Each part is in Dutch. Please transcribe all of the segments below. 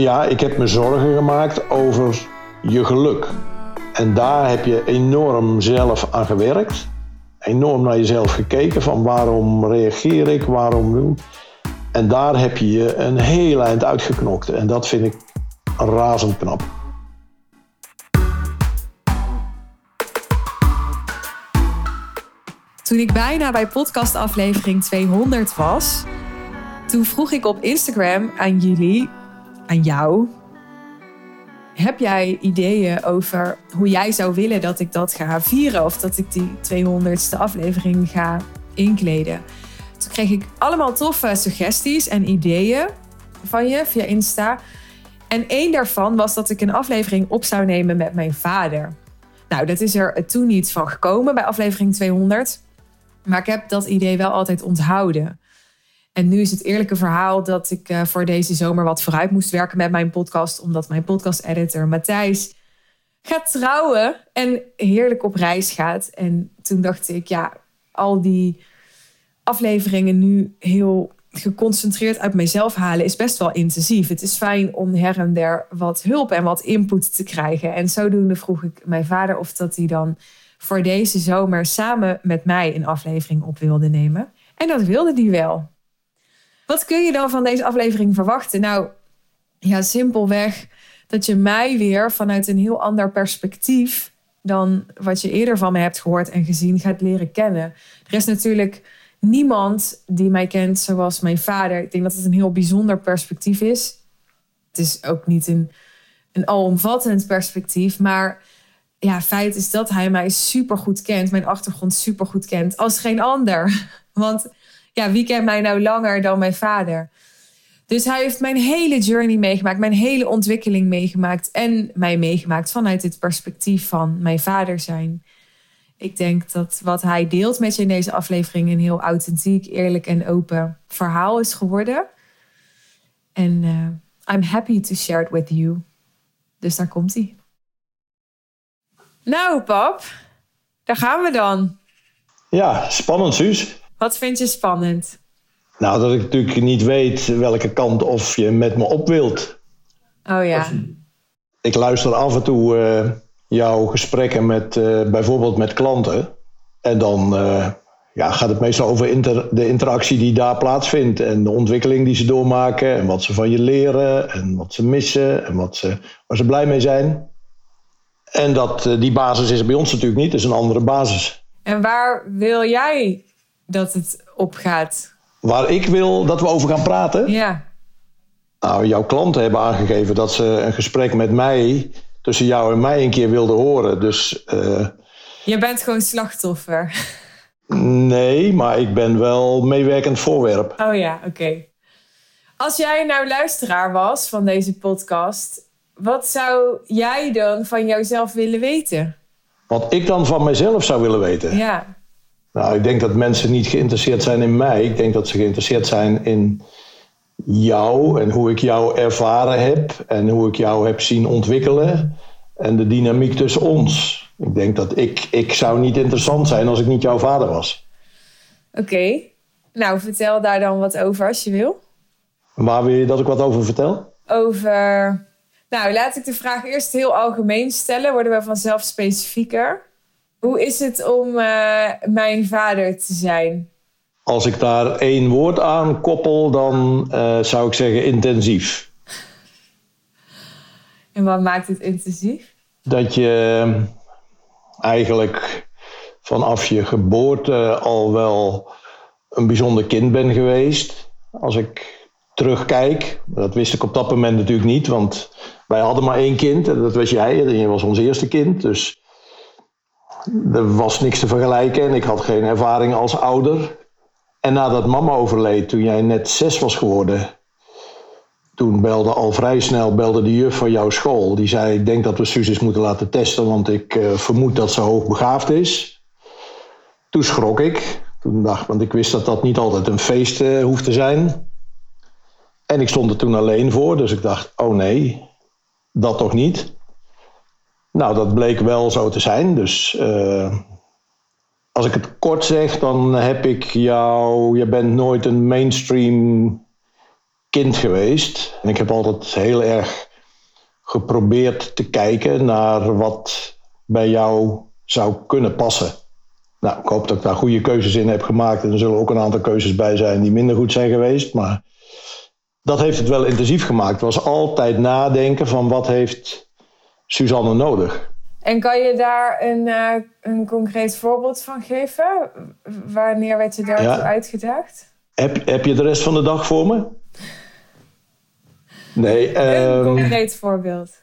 Ja, ik heb me zorgen gemaakt over je geluk. En daar heb je enorm zelf aan gewerkt. Enorm naar jezelf gekeken van waarom reageer ik, waarom doe En daar heb je je een heel eind uitgeknokt. En dat vind ik razend knap. Toen ik bijna bij podcastaflevering 200 was, toen vroeg ik op Instagram aan jullie, aan jou, heb jij ideeën over hoe jij zou willen dat ik dat ga vieren of dat ik die 200ste aflevering ga inkleden? Toen kreeg ik allemaal toffe suggesties en ideeën van je via Insta. En één daarvan was dat ik een aflevering op zou nemen met mijn vader. Nou, dat is er toen niet van gekomen bij aflevering 200. Maar ik heb dat idee wel altijd onthouden. En nu is het eerlijke verhaal dat ik uh, voor deze zomer wat vooruit moest werken met mijn podcast. Omdat mijn podcast-editor Matthijs gaat trouwen en heerlijk op reis gaat. En toen dacht ik, ja, al die afleveringen nu heel geconcentreerd uit mezelf halen is best wel intensief. Het is fijn om her en der wat hulp en wat input te krijgen. En zodoende vroeg ik mijn vader of dat hij dan voor deze zomer samen met mij een aflevering op wilde nemen. En dat wilde hij wel. Wat kun je dan van deze aflevering verwachten? Nou, ja, simpelweg dat je mij weer vanuit een heel ander perspectief dan wat je eerder van me hebt gehoord en gezien gaat leren kennen. Er is natuurlijk niemand die mij kent zoals mijn vader. Ik denk dat het een heel bijzonder perspectief is. Het is ook niet een, een alomvattend perspectief, maar ja, feit is dat hij mij super goed kent, mijn achtergrond super goed kent, als geen ander. Want ja, wie kent mij nou langer dan mijn vader? Dus hij heeft mijn hele journey meegemaakt, mijn hele ontwikkeling meegemaakt en mij meegemaakt vanuit het perspectief van mijn vader zijn. Ik denk dat wat hij deelt met je in deze aflevering een heel authentiek, eerlijk en open verhaal is geworden. En uh, I'm happy to share it with you. Dus daar komt hij. Nou, pap, daar gaan we dan. Ja, spannend, Suus. Wat vind je spannend? Nou, dat ik natuurlijk niet weet welke kant of je met me op wilt. Oh ja. ik luister af en toe uh, jouw gesprekken met uh, bijvoorbeeld met klanten. En dan uh, ja, gaat het meestal over inter de interactie die daar plaatsvindt. En de ontwikkeling die ze doormaken. En wat ze van je leren. En wat ze missen. En wat ze, waar ze blij mee zijn. En dat, die basis is bij ons natuurlijk niet. Het is een andere basis. En waar wil jij dat het op gaat? Waar ik wil dat we over gaan praten? Ja. Nou, jouw klanten hebben aangegeven dat ze een gesprek met mij tussen jou en mij een keer wilden horen. Dus. Uh, je bent gewoon slachtoffer. Nee, maar ik ben wel meewerkend voorwerp. Oh ja, oké. Als jij nou luisteraar was van deze podcast, wat zou jij dan van jouzelf willen weten? Wat ik dan van mezelf zou willen weten? Ja. Nou, ik denk dat mensen niet geïnteresseerd zijn in mij. Ik denk dat ze geïnteresseerd zijn in jou en hoe ik jou ervaren heb en hoe ik jou heb zien ontwikkelen en de dynamiek tussen ons. Ik denk dat ik, ik zou niet interessant zijn als ik niet jouw vader was. Oké, nou vertel daar dan wat over als je wil. Waar wil je dat ik wat over vertel? Over. Nou, laat ik de vraag eerst heel algemeen stellen, worden we vanzelf specifieker. Hoe is het om uh, mijn vader te zijn? Als ik daar één woord aan koppel, dan uh, zou ik zeggen intensief. En wat maakt het intensief? Dat je eigenlijk vanaf je geboorte al wel een bijzonder kind bent geweest. Als ik terugkijk, dat wist ik op dat moment natuurlijk niet, want wij hadden maar één kind en dat was jij en je was ons eerste kind. Dus er was niks te vergelijken en ik had geen ervaring als ouder. En nadat mama overleed, toen jij net zes was geworden, toen belde al vrij snel belde de juf van jouw school. Die zei: Ik denk dat we Suus eens moeten laten testen, want ik uh, vermoed dat ze hoogbegaafd is. Toen schrok ik. Toen dacht, want ik wist dat dat niet altijd een feest uh, hoeft te zijn. En ik stond er toen alleen voor, dus ik dacht: Oh nee, dat toch niet. Nou, dat bleek wel zo te zijn. Dus uh, als ik het kort zeg, dan heb ik jou. Je bent nooit een mainstream kind geweest. En ik heb altijd heel erg geprobeerd te kijken naar wat bij jou zou kunnen passen. Nou, ik hoop dat ik daar goede keuzes in heb gemaakt. En er zullen ook een aantal keuzes bij zijn die minder goed zijn geweest. Maar dat heeft het wel intensief gemaakt. Het was altijd nadenken van wat heeft Suzanne nodig. En kan je daar een, uh, een concreet voorbeeld van geven? Wanneer werd je daartoe ja. uitgedaagd? Heb, heb je de rest van de dag voor me? Nee. Een um, concreet voorbeeld.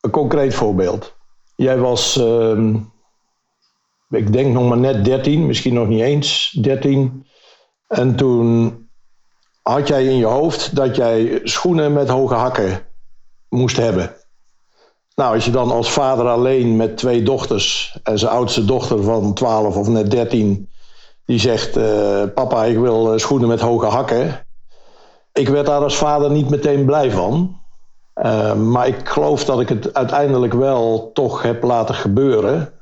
Een concreet voorbeeld. Jij was, uh, ik denk nog maar net 13, misschien nog niet eens 13. En toen had jij in je hoofd dat jij schoenen met hoge hakken moest hebben. Nou, als je dan als vader alleen met twee dochters en zijn oudste dochter van 12 of net 13, die zegt: uh, Papa, ik wil eh, schoenen met hoge hakken. Ik werd daar als vader niet meteen blij van. Uh, maar ik geloof dat ik het uiteindelijk wel toch heb laten gebeuren.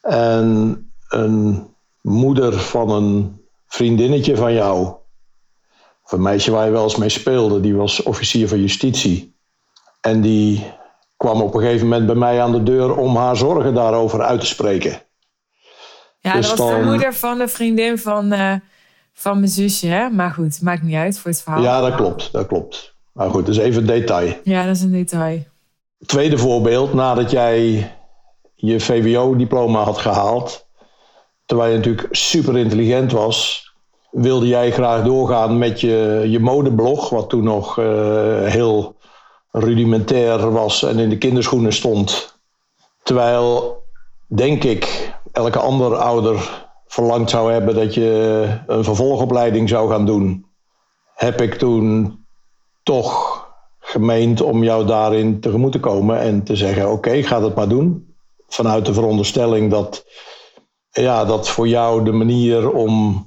En een moeder van een vriendinnetje van jou, of een meisje waar je wel eens mee speelde, die was officier van justitie. En die kwam op een gegeven moment bij mij aan de deur om haar zorgen daarover uit te spreken. Ja, dus dat was de moeder van de vriendin van, uh, van mijn zusje, hè? Maar goed, maakt niet uit voor het verhaal. Ja, dat klopt, dat klopt. Maar goed, dat is even een detail. Ja, dat is een detail. Tweede voorbeeld, nadat jij je VWO-diploma had gehaald, terwijl je natuurlijk super intelligent was, wilde jij graag doorgaan met je, je modeblog, wat toen nog uh, heel rudimentair was en in de kinderschoenen stond. Terwijl, denk ik, elke andere ouder verlangd zou hebben dat je een vervolgopleiding zou gaan doen, heb ik toen toch gemeend om jou daarin tegemoet te komen en te zeggen: Oké, okay, ga dat maar doen. Vanuit de veronderstelling dat, ja, dat voor jou de manier om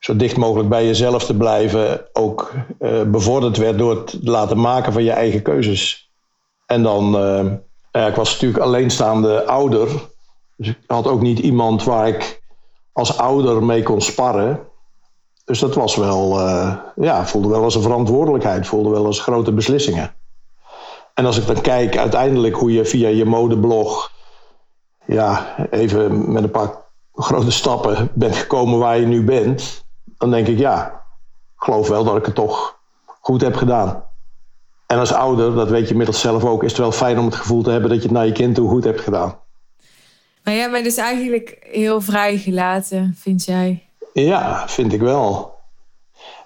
zo dicht mogelijk bij jezelf te blijven ook uh, bevorderd werd door het laten maken van je eigen keuzes. En dan, uh, ja, ik was natuurlijk alleenstaande ouder. Dus ik had ook niet iemand waar ik als ouder mee kon sparren. Dus dat was wel, uh, ja, voelde wel als een verantwoordelijkheid, voelde wel als grote beslissingen. En als ik dan kijk uiteindelijk hoe je via je modeblog, ja, even met een paar grote stappen bent gekomen waar je nu bent, dan denk ik ja, ik geloof wel dat ik het toch goed heb gedaan. En als ouder, dat weet je inmiddels zelf ook, is het wel fijn om het gevoel te hebben dat je het naar je kind toe goed hebt gedaan. Maar jij bent dus eigenlijk heel vrijgelaten, vind jij? Ja, vind ik wel.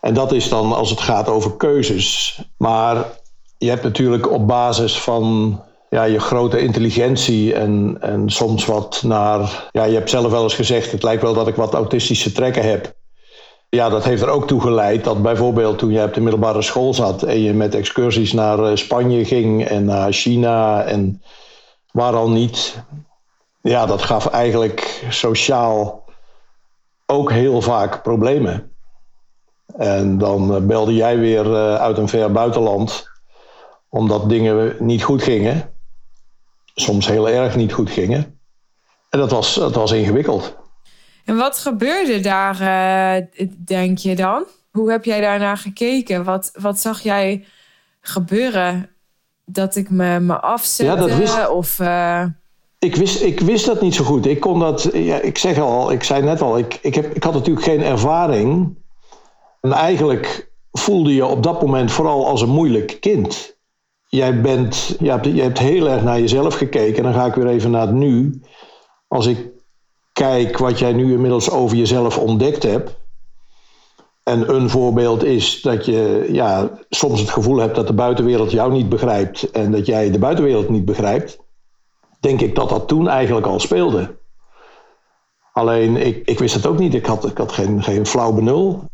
En dat is dan als het gaat over keuzes. Maar je hebt natuurlijk op basis van ja, je grote intelligentie en, en soms wat naar. Ja, je hebt zelf wel eens gezegd: het lijkt wel dat ik wat autistische trekken heb ja, dat heeft er ook toe geleid dat bijvoorbeeld toen je op de middelbare school zat en je met excursies naar eh, Spanje ging en naar China en waar al niet. Ja, dat gaf eigenlijk sociaal ook heel vaak problemen. En dan eh, belde jij weer eh, uit een ver buitenland omdat dingen niet goed gingen. Soms heel erg niet goed gingen. En dat was, dat was ingewikkeld. En wat gebeurde daar, uh, denk je dan? Hoe heb jij daarnaar gekeken? Wat, wat zag jij gebeuren? Dat ik me, me afzette? Ja, dat wist... Of, uh... ik, wist, ik wist dat niet zo goed. Ik kon dat, ja, ik zeg al, ik zei net al, ik, ik, heb, ik had natuurlijk geen ervaring. En eigenlijk voelde je op dat moment vooral als een moeilijk kind. Jij, bent, je, hebt, je hebt heel erg naar jezelf gekeken. En dan ga ik weer even naar het nu. Als ik kijk wat jij nu inmiddels over jezelf ontdekt hebt. En een voorbeeld is dat je ja, soms het gevoel hebt dat de buitenwereld jou niet begrijpt en dat jij de buitenwereld niet begrijpt. Denk ik dat dat toen eigenlijk al speelde. Alleen ik, ik wist het ook niet. Ik had, ik had geen, geen flauw benul.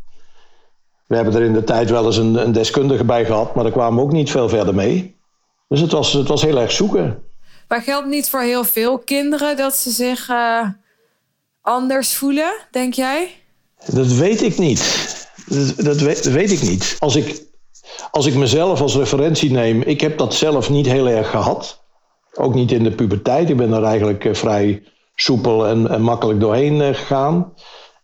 We hebben er in de tijd wel eens een, een deskundige bij gehad, maar daar kwamen ook niet veel verder mee. Dus het was, het was heel erg zoeken. Maar geldt niet voor heel veel kinderen dat ze zich anders voelen, denk jij? Dat weet ik niet. Dat, dat, weet, ik niet. Als ik, als ik mezelf als referentie neem, ik heb dat zelf niet heel erg gehad. Ook niet in de puberteit. Ik ben er eigenlijk eh, vrij soepel en, en makkelijk doorheen uh, gegaan.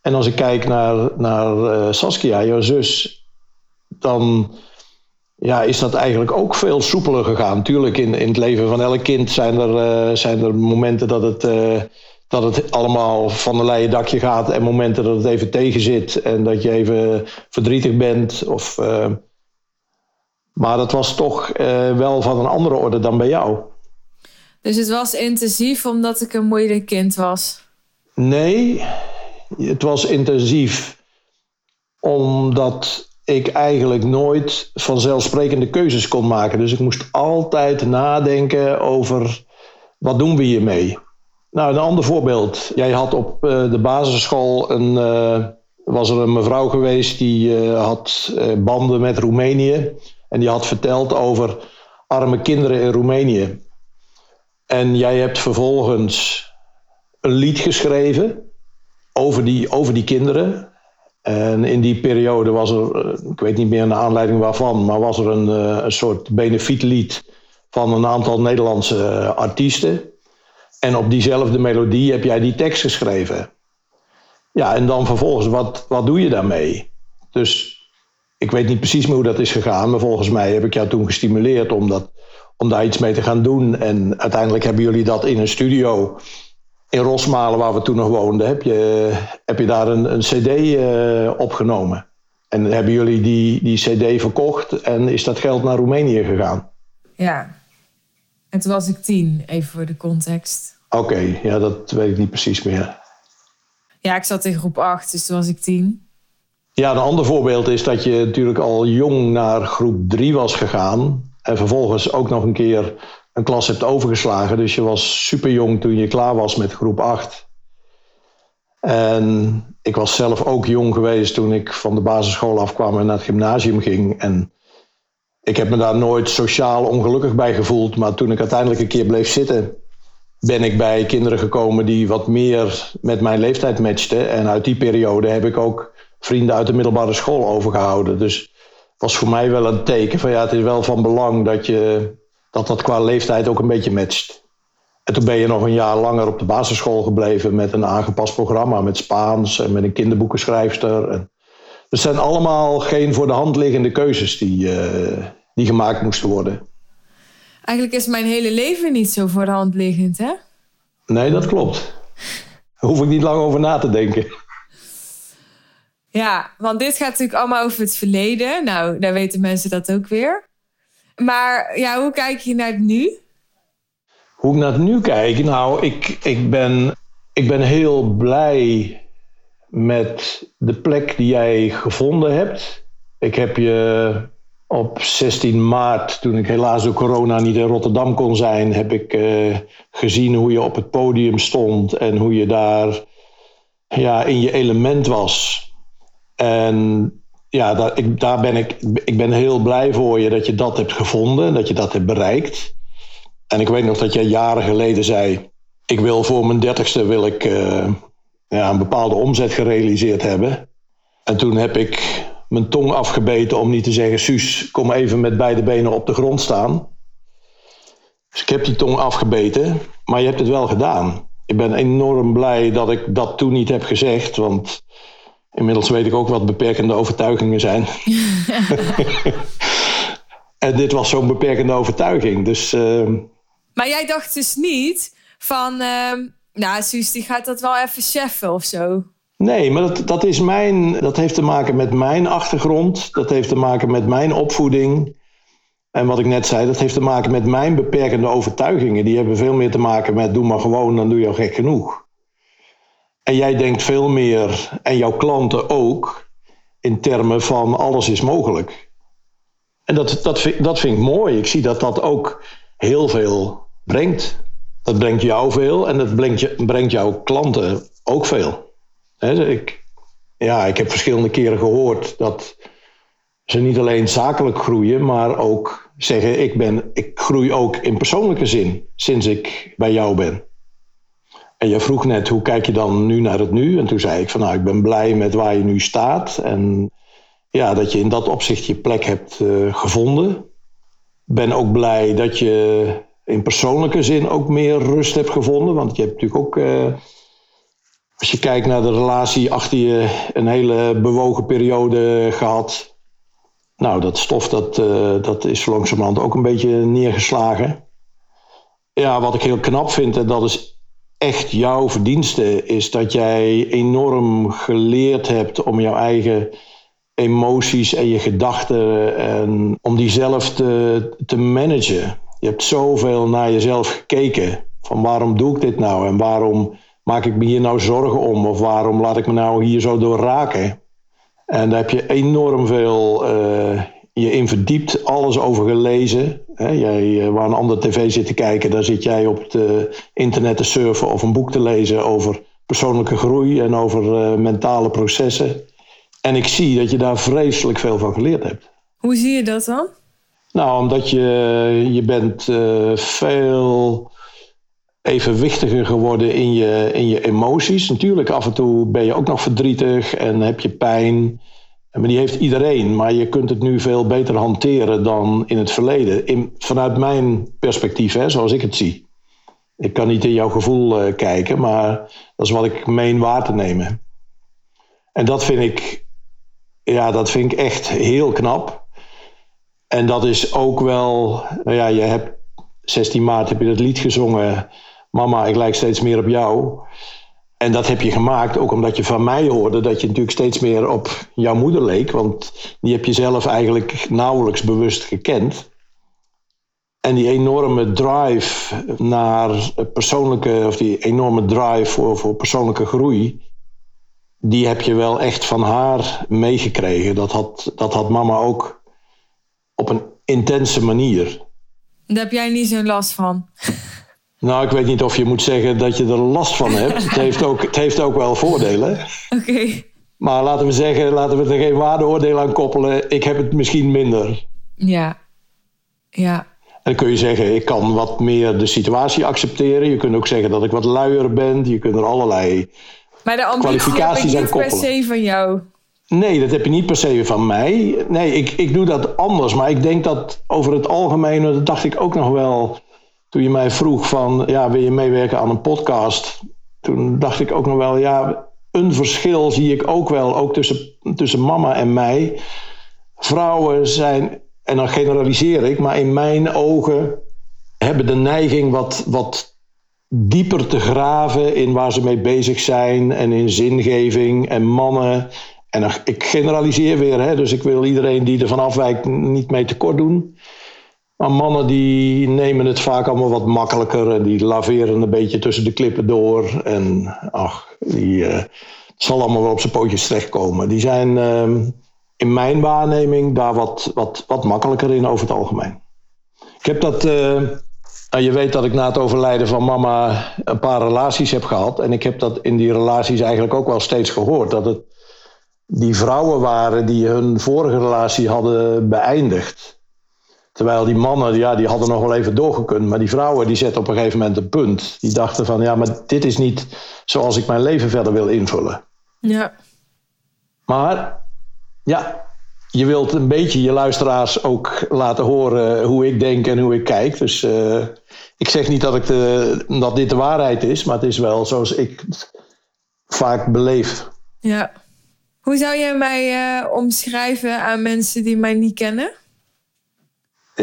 En als ik kijk naar, naar uh, Saskia, jouw zus, dan ja, is dat eigenlijk ook veel soepeler gegaan. Tuurlijk, in, in het leven van elk kind zijn er, eh, zijn er momenten dat het, dat het allemaal van een leien dakje gaat. En momenten dat het even tegen zit en dat je even verdrietig bent. Of, uh, maar dat was toch wel van een andere orde dan bij jou. Dus het was intensief omdat ik een moeilijk kind was? Nee, het was intensief omdat ik eigenlijk nooit vanzelfsprekende keuzes kon maken. Dus ik moest altijd nadenken over wat doen we hiermee. Nou, een ander voorbeeld. Jij had op uh, de basisschool een, uh, was er een mevrouw geweest die uh, had banden met Roemenië. En die had verteld over arme kinderen in Roemenië. En jij hebt vervolgens een lied geschreven over die, over die kinderen. En in die periode was er, eh, ik weet niet meer de aanleiding waarvan, maar was er een, eh, een soort benefietlied van een aantal Nederlandse eh, artiesten. En op diezelfde melodie heb jij die tekst geschreven. Ja, en dan vervolgens, wat, wat doe je daarmee? Dus ik weet niet precies meer hoe dat is gegaan, maar volgens mij heb ik jou toen gestimuleerd om, dat, om daar iets mee te gaan doen. En uiteindelijk hebben jullie dat in een studio in Rosmalen, waar we toen nog woonden, heb je, heb je daar een, een CD uh, opgenomen. En hebben jullie die, die CD verkocht en is dat geld naar Roemenië gegaan? Ja. En toen was ik tien, even voor de context. Oké, ja, dat weet ik niet precies meer. Ja, ik zat in groep 8, dus toen was ik tien. Ja, een ander voorbeeld is dat je natuurlijk al jong naar groep 3 was gegaan. En vervolgens ook nog een keer een klas hebt overgeslagen. Dus je was super jong toen je klaar was met groep 8. En ik was zelf ook jong geweest toen ik van de basisschool afkwam en naar het gymnasium ging. En ik heb me daar nooit sociaal ongelukkig bij gevoeld. Maar toen ik uiteindelijk een keer bleef zitten, ben ik bij kinderen gekomen die wat meer met mijn leeftijd matchten. En uit die periode heb ik ook vrienden uit de middelbare school overgehouden. Dus was voor mij wel een teken van ja, het is wel van belang dat je dat dat qua leeftijd ook een beetje matcht. En toen ben je nog een jaar langer op de basisschool gebleven met een aangepast programma, met Spaans en met een kinderboekenschrijfster. En het zijn allemaal geen voor de hand liggende keuzes die, uh, die gemaakt moesten worden. Eigenlijk is mijn hele leven niet zo voor de hand liggend, hè? Nee, dat klopt. Daar hoef ik niet lang over na te denken. Ja, want dit gaat natuurlijk allemaal over het verleden. Nou, daar weten mensen dat ook weer. Maar ja, hoe kijk je naar het nu? Hoe ik naar het nu kijk? Nou, ik, ik, ben, ik ben heel blij met de plek die jij gevonden hebt. Ik heb je op 16 maart, toen ik helaas door corona niet in Rotterdam kon zijn, heb ik uh, gezien hoe je op het podium stond en hoe je daar ja, in je element was. En ja, daar, ik, daar ben ik, ik ben heel blij voor je dat je dat hebt gevonden, dat je dat hebt bereikt. En ik weet nog dat jij jaren geleden zei: Ik wil voor mijn dertigste wil ik, uh, ja, een bepaalde omzet gerealiseerd hebben. En toen heb ik mijn tong afgebeten om niet te zeggen: Suus, kom even met beide benen op de grond staan. Dus ik heb die tong afgebeten, maar je hebt het wel gedaan. Ik ben enorm blij dat ik dat toen niet heb gezegd, want Inmiddels weet ik ook wat beperkende overtuigingen zijn. en dit was zo'n beperkende overtuiging. Dus, uh... Maar jij dacht dus niet van, uh, nou, Suus, die gaat dat wel even cheffen of zo. Nee, maar dat, dat, is mijn, dat heeft te maken met mijn achtergrond. Dat heeft te maken met mijn opvoeding. En wat ik net zei, dat heeft te maken met mijn beperkende overtuigingen. Die hebben veel meer te maken met doe maar gewoon, dan doe je al gek genoeg. En jij denkt veel meer, en jouw klanten ook, in termen van alles is mogelijk. En dat, dat, dat vind ik mooi. Ik zie dat dat ook heel veel brengt. Dat brengt jou veel en dat brengt, brengt jouw klanten ook veel. Ik, ja, ik heb verschillende keren gehoord dat ze niet alleen zakelijk groeien, maar ook zeggen: ik, ben, ik groei ook in persoonlijke zin sinds ik bij jou ben. En je vroeg net, hoe kijk je dan nu naar het nu? En toen zei ik van, nou, ik ben blij met waar je nu staat. En ja, dat je in dat opzicht je plek hebt uh, gevonden. Ben ook blij dat je in persoonlijke zin ook meer rust hebt gevonden. Want je hebt natuurlijk ook, uh, als je kijkt naar de relatie achter je, een hele bewogen periode gehad. nou, dat stof dat, uh, dat is langzamerhand ook een beetje neergeslagen. Ja, wat ik heel knap vind, en dat is echt jouw verdienste, is dat jij enorm geleerd hebt om jouw eigen emoties en je gedachten en om die zelf te, te managen. Je hebt zoveel naar jezelf gekeken. Van waarom doe ik dit nou en waarom maak ik me hier nou zorgen om of waarom laat ik me nou hier zo door raken. En daar heb je enorm veel uh, je in verdiept, alles over gelezen. jij, uh, waar een ander tv zit te kijken, daar zit jij op het uh, internet te surfen of een boek te lezen over persoonlijke groei en over mentale processen. En ik zie dat je daar vreselijk veel van geleerd hebt. Hoe zie je dat dan? Nou, omdat je, je bent veel evenwichtiger geworden in je, in je emoties. Natuurlijk, af en toe ben je ook nog verdrietig en heb je pijn. Maar die heeft iedereen. Maar je kunt het nu veel beter hanteren dan in het verleden. In, vanuit mijn perspectief, hè, zoals ik het zie. Ik kan niet in jouw gevoel uh, kijken, maar dat is wat ik meen waar te nemen. En dat vind ik, ja, dat vind ik echt heel knap. En dat is ook wel, nou ja, je hebt 16 maart heb je het lied gezongen. Mama, ik lijk steeds meer op jou. En dat heb je gemaakt ook omdat je van mij hoorde dat je natuurlijk steeds meer op jouw moeder leek. Want die heb je zelf eigenlijk nauwelijks bewust gekend. En die enorme drive naar persoonlijke, of die enorme drive voor, voor persoonlijke groei, die heb je wel echt van haar meegekregen. Dat had, dat had mama ook op een intense manier. Daar heb jij niet zo'n last van. Nou, ik weet niet of je moet zeggen dat je er last van hebt. Het heeft ook, het heeft ook wel voordelen. Oké. Maar laten we zeggen, laten we er geen waardeoordeel aan koppelen. Ik heb het misschien minder. Ja. Ja. En dan kun je zeggen, ik kan wat meer de situatie accepteren. Je kunt ook zeggen dat ik wat luier ben. Je kunt er allerlei maar de kwalificaties heb ik niet per se van jou. Nee, dat heb je niet per se van mij. Nee, ik, ik doe dat anders. Maar ik denk dat over het algemeen, dat dacht ik ook nog wel toen je mij vroeg van, ja, wil je meewerken aan een podcast? Toen dacht ik ook nog wel, ja, een verschil zie ik ook wel, ook tussen, tussen mama en mij. Vrouwen zijn, en dan generaliseer ik, maar in mijn ogen hebben de neiging wat, wat dieper te graven in waar ze mee bezig zijn en in zingeving en mannen. En ik generaliseer weer, hè, dus ik wil iedereen die er van afwijkt niet mee tekort doen. Maar mannen die nemen het vaak allemaal wat makkelijker en die laveren een beetje tussen de klippen door. En ach, die, uh, het zal allemaal wel op zijn pootjes terechtkomen. Die zijn uh, in mijn waarneming daar wat, wat, wat makkelijker in over het algemeen. Ik heb dat. Uh, je weet dat ik na het overlijden van mama een paar relaties heb gehad. En ik heb dat in die relaties eigenlijk ook wel steeds gehoord. Dat het die vrouwen waren die hun vorige relatie hadden beëindigd. Terwijl die mannen, ja, die hadden nog wel even doorgekund. Maar die vrouwen, die zetten op een gegeven moment een punt. Die dachten van, ja, maar dit is niet zoals ik mijn leven verder wil invullen. Ja. Maar, ja, je wilt een beetje je luisteraars ook laten horen hoe ik denk en hoe ik kijk. Dus uh, ik zeg niet dat, ik de, dat dit de waarheid is, maar het is wel zoals ik het vaak beleef. Ja. Hoe zou jij mij uh, omschrijven aan mensen die mij niet kennen?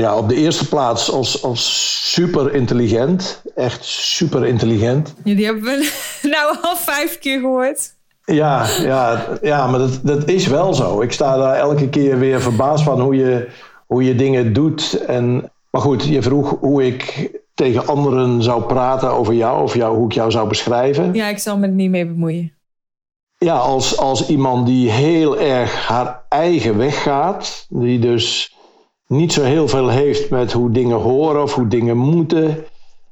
Ja, op de eerste plaats als, als super intelligent. Echt super intelligent. Ja, die hebben we nou al vijf keer gehoord. Ja, ja, ja maar dat, dat is wel zo. Ik sta daar elke keer weer verbaasd van hoe je, hoe je dingen doet. En, maar goed, je vroeg hoe ik tegen anderen zou praten over jou, of jou, hoe ik jou zou beschrijven. Ja, ik zal me er niet mee bemoeien. Ja, als, als iemand die heel erg haar eigen weg gaat, die dus niet zo heel veel heeft met hoe dingen horen of hoe dingen moeten.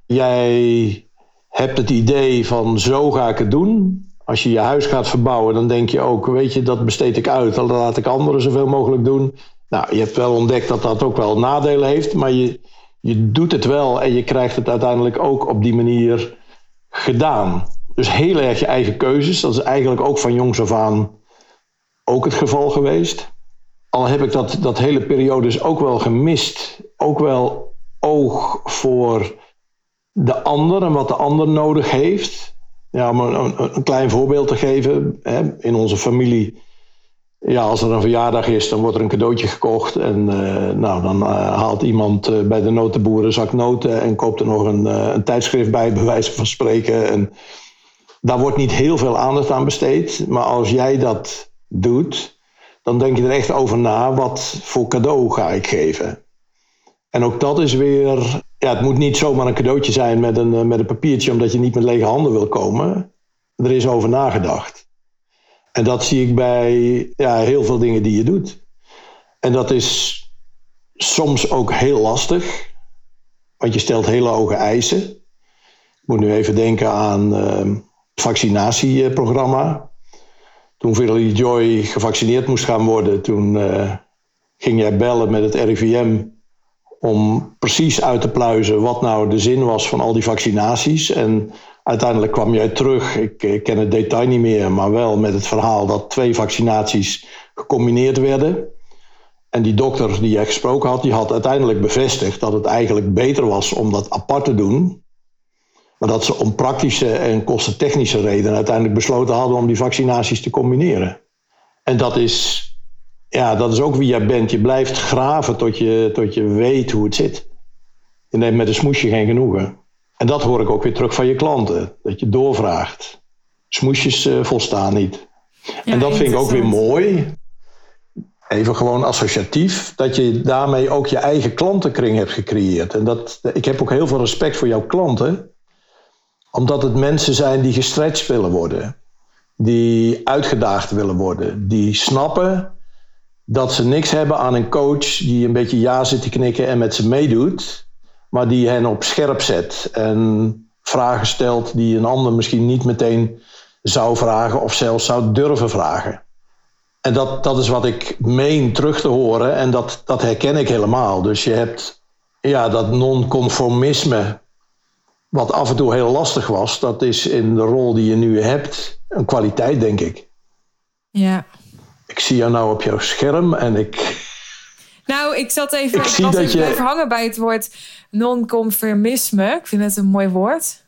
Jij hebt het idee van zo ga ik het doen. Als je je huis gaat verbouwen, dan denk je ook, weet je, dat besteed ik uit. Dan laat ik anderen zoveel mogelijk doen. Nou, je hebt wel ontdekt dat dat ook wel nadelen heeft, maar je, je doet het wel en je krijgt het uiteindelijk ook op die manier gedaan. Dus heel erg je eigen keuzes. Dat is eigenlijk ook van jongs af aan ook het geval geweest al heb ik dat, dat hele periode dus ook wel gemist. Ook wel oog voor de ander en wat de ander nodig heeft. Ja, om een, klein voorbeeld te geven. Hè, in onze familie ja, als er een verjaardag is, dan wordt er een cadeautje gekocht. En nou, dan haalt iemand bij de notenboer een zak noten en koopt er nog een, een tijdschrift bij, bij wijze van spreken. En daar wordt niet heel veel aandacht aan besteed. Maar als jij dat doet, dan denk je er echt over na, wat voor cadeau ga ik geven? En ook dat is weer, ja, het moet niet zomaar een cadeautje zijn met een, eh, met een papiertje omdat je niet met lege handen wil komen. Er is over nagedacht. En dat zie ik bij ja, heel veel dingen die je doet. En dat is soms ook heel lastig, want je stelt hele hoge eisen. Ik moet nu even denken aan uh, het vaccinatieprogramma. Toen Verily Joy gevaccineerd moest gaan worden, toen uh, ging jij bellen met het RIVM om precies uit te pluizen wat nou de zin was van al die vaccinaties. En uiteindelijk kwam jij terug, ik, ken het detail niet meer, maar wel met het verhaal dat twee vaccinaties gecombineerd werden. En die dokter die jij gesproken had, die had uiteindelijk bevestigd dat het eigenlijk beter was om dat apart te doen. Maar dat ze om praktische en kostentechnische redenen uiteindelijk besloten hadden om die vaccinaties te combineren. En dat is ja, dat is ook wie jij bent. Je blijft graven tot je, tot je weet hoe het zit. Je neemt met een smoesje geen genoegen. En dat hoor ik ook weer terug van je klanten. Dat je doorvraagt. Smoesjes uh, volstaan niet. en dat vind ik ook weer mooi. Even gewoon associatief. Dat je daarmee ook je eigen klantenkring hebt gecreëerd. En dat, ik heb ook heel veel respect voor jouw klanten. Omdat het mensen zijn die gestretched willen worden. Die uitgedaagd willen worden. Die snappen dat ze niks hebben aan een coach die een beetje ja zit te knikken en met ze meedoet, maar die hen op scherp zet en vragen stelt die een ander misschien niet meteen zou vragen of zelfs zou durven vragen. En dat, dat is wat ik meen terug te horen en dat, dat herken ik helemaal. Dus je hebt ja, dat non-conformisme, wat af en toe heel lastig was, dat is in de rol die je nu hebt een kwaliteit, denk ik. Ja, ik zie jou nou op jouw scherm en ik. Nou, ik zat even, ik zie dat je... even hangen bij het woord non-conformisme. Ik vind het een mooi woord.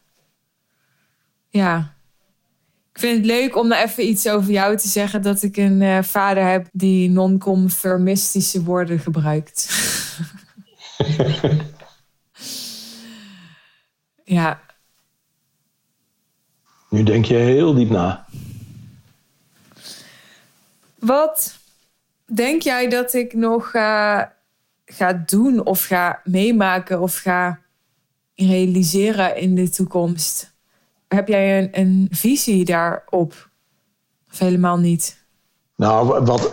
Ja. Ik vind het leuk om nou even iets over jou te zeggen. Dat ik een uh, vader heb die non-conformistische woorden gebruikt. ja. Nu denk je heel diep na. Wat denk jij dat ik nog ga, ga doen of ga meemaken of ga realiseren in de toekomst? Heb jij een, een visie daarop? Of helemaal niet? Nou, wat,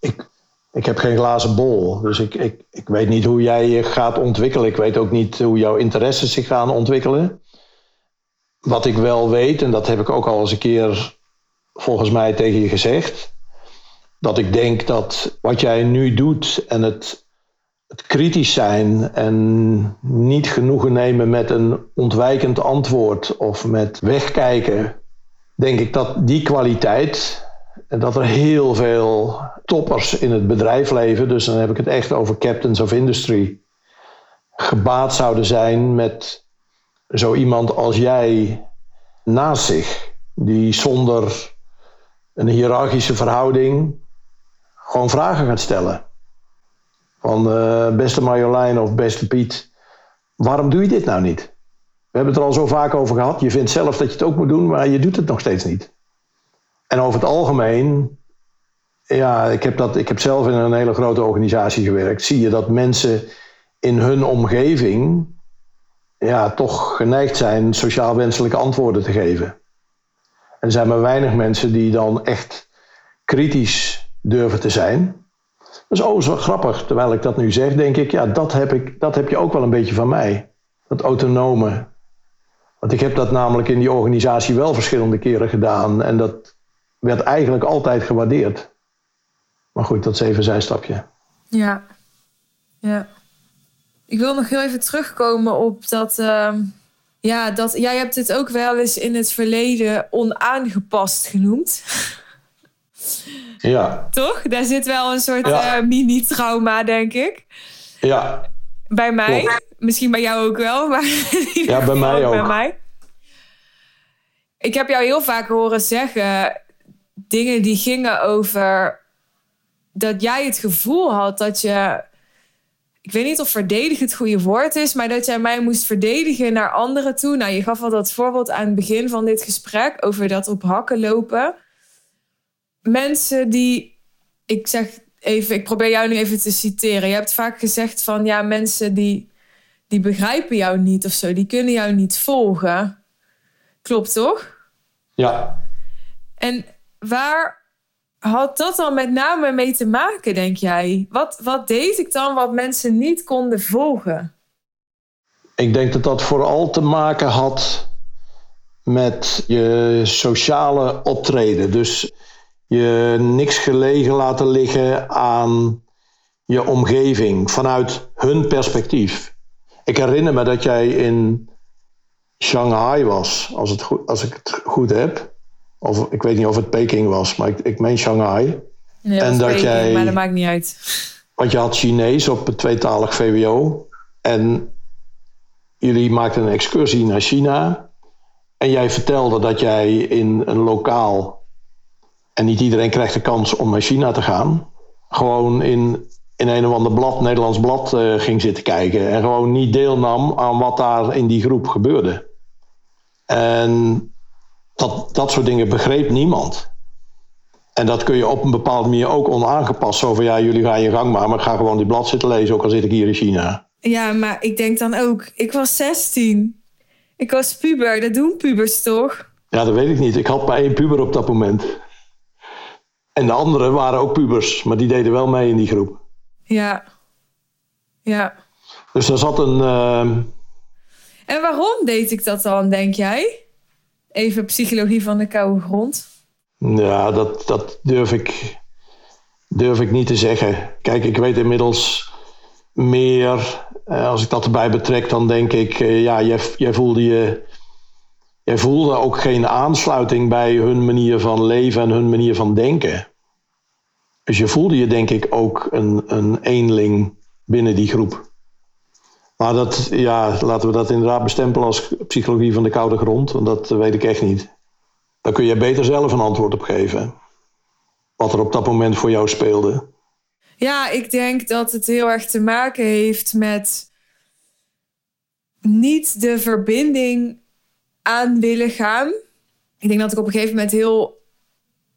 ik, ik heb geen glazen bol. Dus ik, ik, ik weet niet hoe jij je gaat ontwikkelen. Ik weet ook niet hoe jouw interesses zich gaan ontwikkelen. Wat ik wel weet, en dat heb ik ook al eens een keer volgens mij tegen je gezegd dat ik denk dat wat jij nu doet en het, het kritisch zijn en niet genoegen nemen met een ontwijkend antwoord of met wegkijken, denk ik dat die kwaliteit dat er heel veel toppers in het bedrijf leven, dus dan heb ik het echt over captains of industry, gebaat zouden zijn met zo iemand als jij naast zich, die zonder een hiërarchische verhouding gewoon vragen gaat stellen. Van uh, beste Marjolein of beste Piet, waarom doe je dit nou niet? We hebben het er al zo vaak over gehad. Je vindt zelf dat je het ook moet doen, maar je doet het nog steeds niet. En over het algemeen, ja, ik heb, dat, ik heb zelf in een hele grote organisatie gewerkt. Zie je dat mensen in hun omgeving ja, toch geneigd zijn sociaal wenselijke antwoorden te geven. En er zijn maar weinig mensen die dan echt kritisch durven te zijn. Dat is oh, zo grappig. Terwijl ik dat nu zeg, denk ik, ja, dat heb, ik, dat heb je ook wel een beetje van mij. Dat autonome. Want ik heb dat namelijk in die organisatie wel verschillende keren gedaan. En dat werd eigenlijk altijd gewaardeerd. Maar goed, dat is even een zijstapje. Ja, ja. Ik wil nog heel even terugkomen op dat. Uh, ja, dat jij hebt het ook wel eens in het verleden onaangepast genoemd. Ja. Toch? Daar zit wel een soort eh, mini-trauma, denk ik. Ja. Bij mij. Misschien bij jou ook wel. Maar ja, bij mij ook. Bij mij. Ik heb jou heel vaak horen zeggen dingen die gingen over dat jij het gevoel had dat je. Ik weet niet of verdedigen het goede woord is, maar dat jij mij moest verdedigen naar anderen toe. Nou, je gaf al dat voorbeeld aan het begin van dit gesprek over dat op hakken lopen. Mensen die, ik zeg even, ik probeer jou nu even te citeren. Je hebt vaak gezegd van ja, mensen die, die begrijpen jou niet of zo, die kunnen jou niet volgen. Klopt toch? Ja. En waar had dat dan met name mee te maken, denk jij? Wat, wat deed ik dan wat mensen niet konden volgen? Ik denk dat dat vooral te maken had met je sociale optreden. Dus je niks gelegen laten liggen aan je omgeving vanuit hun perspectief. Ik herinner me dat jij in Shanghai was, als, het goed, als ik het goed heb. Of ik weet niet of het Peking was, maar ik, ik meen Shanghai. Nee, en dat Peking, jij. Maar dat maakt niet uit. Want je had Chinees op het tweetalig VWO. En jullie maakten een excursie naar China. En jij vertelde dat jij in een lokaal. En niet iedereen krijgt de kans om naar China te gaan. Gewoon in, in een of ander blad, Nederlands blad, uh, ging zitten kijken. En gewoon niet deelnam aan wat daar in die groep gebeurde. En dat, dat soort dingen begreep niemand. En dat kun je op een bepaalde manier ook onaangepast. Zo van ja, jullie gaan je gang maar, maar ik ga gewoon die blad zitten lezen, ook al zit ik hier in China. Ja, maar ik denk dan ook, ik was 16. Ik was puber, dat doen pubers toch? Ja, dat weet ik niet. Ik had maar één puber op dat moment. En de anderen waren ook pubers, maar die deden wel mee in die groep. Ja. Ja. Dus daar zat een. Uh... En waarom deed ik dat dan, denk jij? Even psychologie van de koude grond. Ja, dat, dat durf, ik, durf ik niet te zeggen. Kijk, ik weet inmiddels meer. Eh, als ik dat erbij betrek, dan denk ik, eh, ja, jij, jij voelde je. Jij voelde ook geen aansluiting bij hun manier van leven en hun manier van denken. Dus je voelde je denk ik ook een, een eenling binnen die groep. Maar dat, ja, laten we dat inderdaad bestempelen als psychologie van de koude grond. Want dat weet ik echt niet. Daar kun je beter zelf een antwoord op geven. Wat er op dat moment voor jou speelde. Ja, ik denk dat het heel erg te maken heeft met niet de verbinding aan willen gaan. Ik denk dat ik op een gegeven moment heel,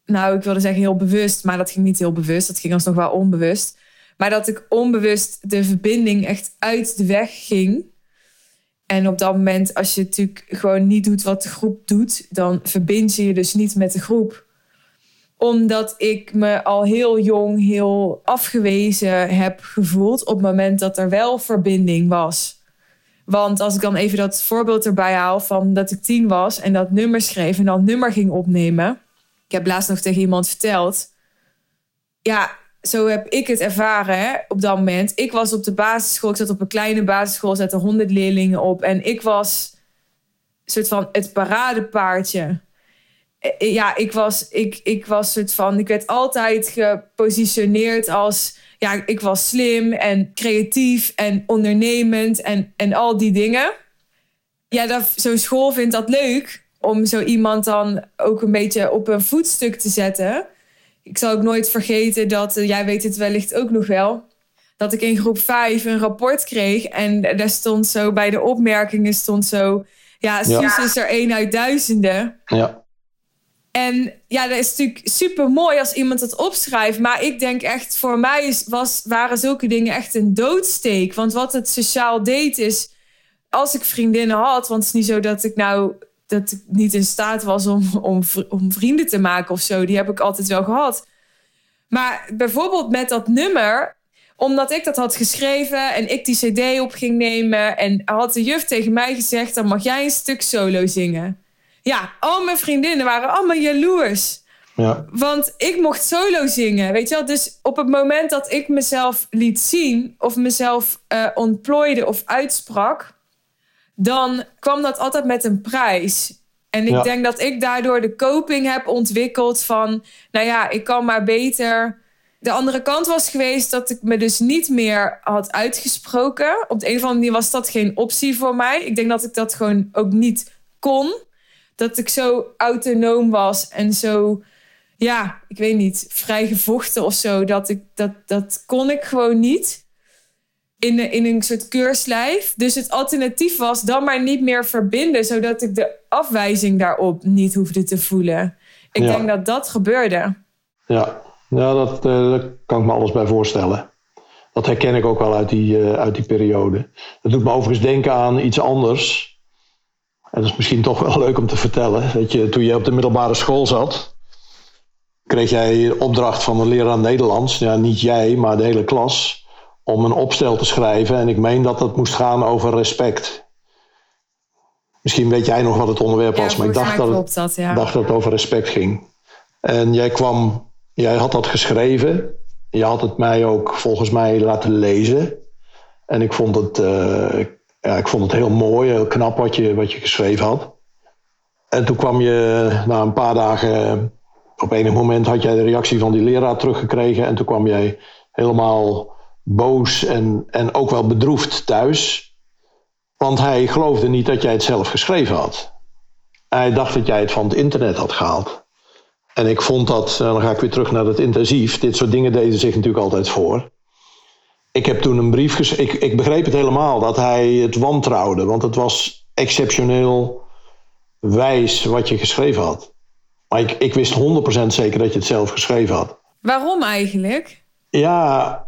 nou, ik wilde zeggen heel bewust, maar dat ging niet heel bewust. Dat ging alsnog wel onbewust. Maar dat ik onbewust de verbinding echt uit de weg ging. En op dat moment, als je natuurlijk gewoon niet doet wat de groep doet, dan verbind je je dus niet met de groep. Omdat ik me al heel jong heel afgewezen heb gevoeld op het moment dat er wel verbinding was. Want als ik dan even dat voorbeeld erbij haal van dat ik tien was en dat nummer schreef en dat nummer ging opnemen. Ik heb laatst nog tegen iemand verteld. Ja, zo heb ik het ervaren op dat moment. Ik was op de basisschool, ik zat op een kleine basisschool, zetten honderd leerlingen op. En ik was soort van het paradepaardje. Eh, eh, ja, ik was, ik, ik was soort van, ik werd altijd gepositioneerd als, ja, ik was slim en creatief en ondernemend en, en al die dingen. Ja, zo'n school vindt dat leuk om zo iemand dan ook een beetje op een voetstuk te zetten ik zal ook nooit vergeten dat, uh, jij weet het wellicht ook nog wel, dat ik in groep 5 een rapport kreeg. En daar stond zo bij de opmerkingen stond zo, ja, Suus is er één uit duizenden. Ja. En ja, dat is natuurlijk super mooi als iemand het opschrijft. Maar ik denk echt, voor mij was, waren zulke dingen echt een doodsteek. Want wat het sociaal deed is, als ik vriendinnen had, want het is niet zo dat ik nou dat ik niet in staat was om, om, om vrienden te maken of zo. Die heb ik altijd wel gehad. Maar bijvoorbeeld met dat nummer, omdat ik dat had geschreven en ik die CD op ging nemen. En had de juf tegen mij gezegd: dan mag jij een stuk solo zingen. Ja, al mijn vriendinnen waren allemaal jaloers. Ja. Want ik mocht solo zingen, weet je wel. Dus op het moment dat ik mezelf liet zien of mezelf uh, ontplooide of uitsprak, dan kwam dat altijd met een prijs. En ik denk dat ik daardoor de coping heb ontwikkeld van, nou ja, ik kan maar beter. De andere kant was geweest dat ik me dus niet meer had uitgesproken. Op de een of andere manier was dat geen optie voor mij. Ik denk dat ik dat gewoon ook niet kon. Dat ik zo autonoom was en zo ja, ik weet niet, vrij gevochten of zo. Dat, ik, dat, dat kon ik gewoon niet in, in een soort keurslijf. Dus het alternatief was dan maar niet meer verbinden, zodat ik de afwijzing daarop niet hoefde te voelen. Ik denk dat dat gebeurde. Ja, ja dat, uh, daar kan ik me alles bij voorstellen. Dat herken ik ook wel uit die, uh, uit die periode. Dat doet me overigens denken aan iets anders. En dat is misschien toch wel leuk om te vertellen. Dat je, toen je op de middelbare school zat, kreeg jij opdracht van een leraar Nederlands. Ja, niet jij, maar de hele klas om een opstel te schrijven. En ik meen dat het moest gaan over respect. Misschien weet jij nog wat het onderwerp was, maar ik dacht dat, het, dat, ja. dacht dat het over respect ging. En jij kwam, jij had dat geschreven. Je had het mij ook volgens mij laten lezen. En ik vond het, uh, ja, ik vond het heel mooi, heel knap wat je, wat je geschreven had. En toen kwam je na een paar dagen, op enig moment had jij de reactie van die leraar teruggekregen. En toen kwam jij helemaal boos en, en ook wel bedroefd thuis. Want hij geloofde niet dat jij het zelf geschreven had. Hij dacht dat jij het van het internet had gehaald. En ik vond dat, eh, dan ga ik weer terug naar het intensief. Dit soort dingen deden zich natuurlijk altijd voor. Ik heb toen een brief geschreven. Ik, ik begreep het helemaal dat hij het wantrouwde. Want het was exceptioneel wijs wat je geschreven had. Maar ik, ik wist 100% zeker dat je het zelf geschreven had. Waarom eigenlijk? Ja,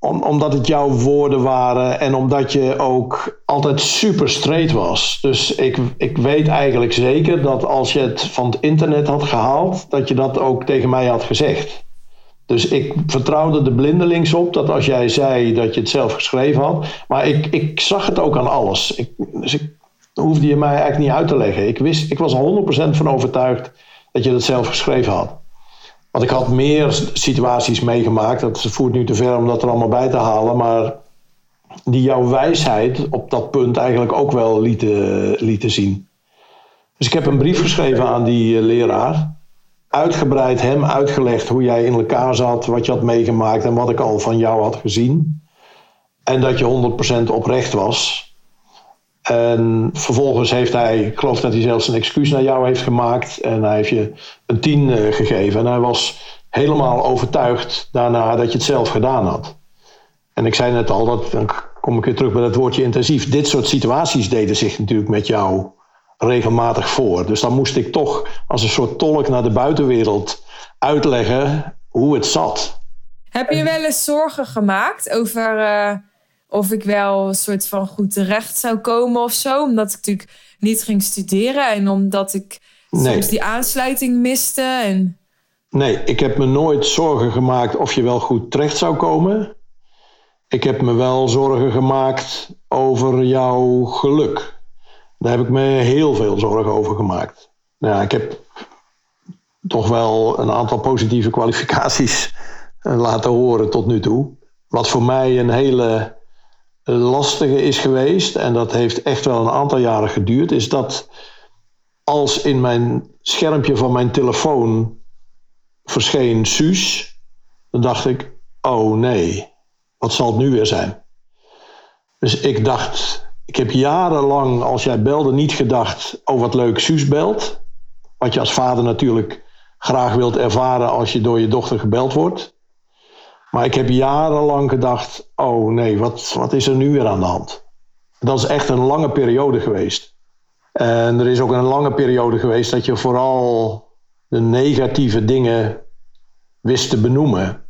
om, omdat het jouw woorden waren en omdat je ook altijd super straight was. Dus ik, ik weet eigenlijk zeker dat als je het van het internet had gehaald, dat je dat ook tegen mij had gezegd. Dus ik vertrouwde de blindelings op dat als jij zei dat je het zelf geschreven had. Maar ik, ik zag het ook aan alles. Ik, dus ik hoefde je mij eigenlijk niet uit te leggen. Ik, wist, ik was 100% van overtuigd dat je het zelf geschreven had. Want ik had meer situaties meegemaakt. Dat voert nu te ver om dat er allemaal bij te halen. Maar die jouw wijsheid op dat punt eigenlijk ook wel lieten, zien. Dus ik heb een brief geschreven aan die eh, leraar. Uitgebreid hem uitgelegd hoe jij in elkaar zat, wat je had meegemaakt en wat ik al van jou had gezien. En dat je 100% oprecht was. En vervolgens heeft hij, ik geloof dat hij zelfs een excuus naar jou heeft gemaakt. En hij heeft je een tien eh, gegeven. En hij was helemaal overtuigd daarna dat je het zelf gedaan had. En ik zei net al, dat, dan kom ik weer terug bij het woordje intensief. Dit soort situaties deden zich natuurlijk met jou regelmatig voor. Dus dan moest ik toch als een soort tolk naar de buitenwereld uitleggen hoe het zat. Heb je wel eens zorgen gemaakt over uh, of ik wel een soort van goed terecht zou komen of zo. Omdat ik natuurlijk niet ging studeren en omdat ik nee. soms die aansluiting miste. En... Nee, ik heb me nooit zorgen gemaakt of je wel goed terecht zou komen. Ik heb me wel zorgen gemaakt over jouw geluk. Daar heb ik me heel veel zorgen over gemaakt. Nou, ik heb toch wel een aantal positieve kwalificaties eh, laten horen tot nu toe. Wat voor mij een hele lastige is geweest, en dat heeft echt wel een aantal jaren geduurd, is dat als in mijn schermpje van mijn telefoon verscheen Suus, dan dacht ik, oh nee, wat zal het nu weer zijn? Dus ik dacht, ik heb jarenlang, als jij belde, niet gedacht, oh wat leuk, Suus belt. Wat je als vader natuurlijk graag wilt ervaren als je door je dochter gebeld wordt. Maar ik heb jarenlang gedacht: oh nee, wat, wat is er nu weer aan de hand? Dat is echt een lange periode geweest. En er is ook een lange periode geweest dat je vooral de negatieve dingen wist te benoemen.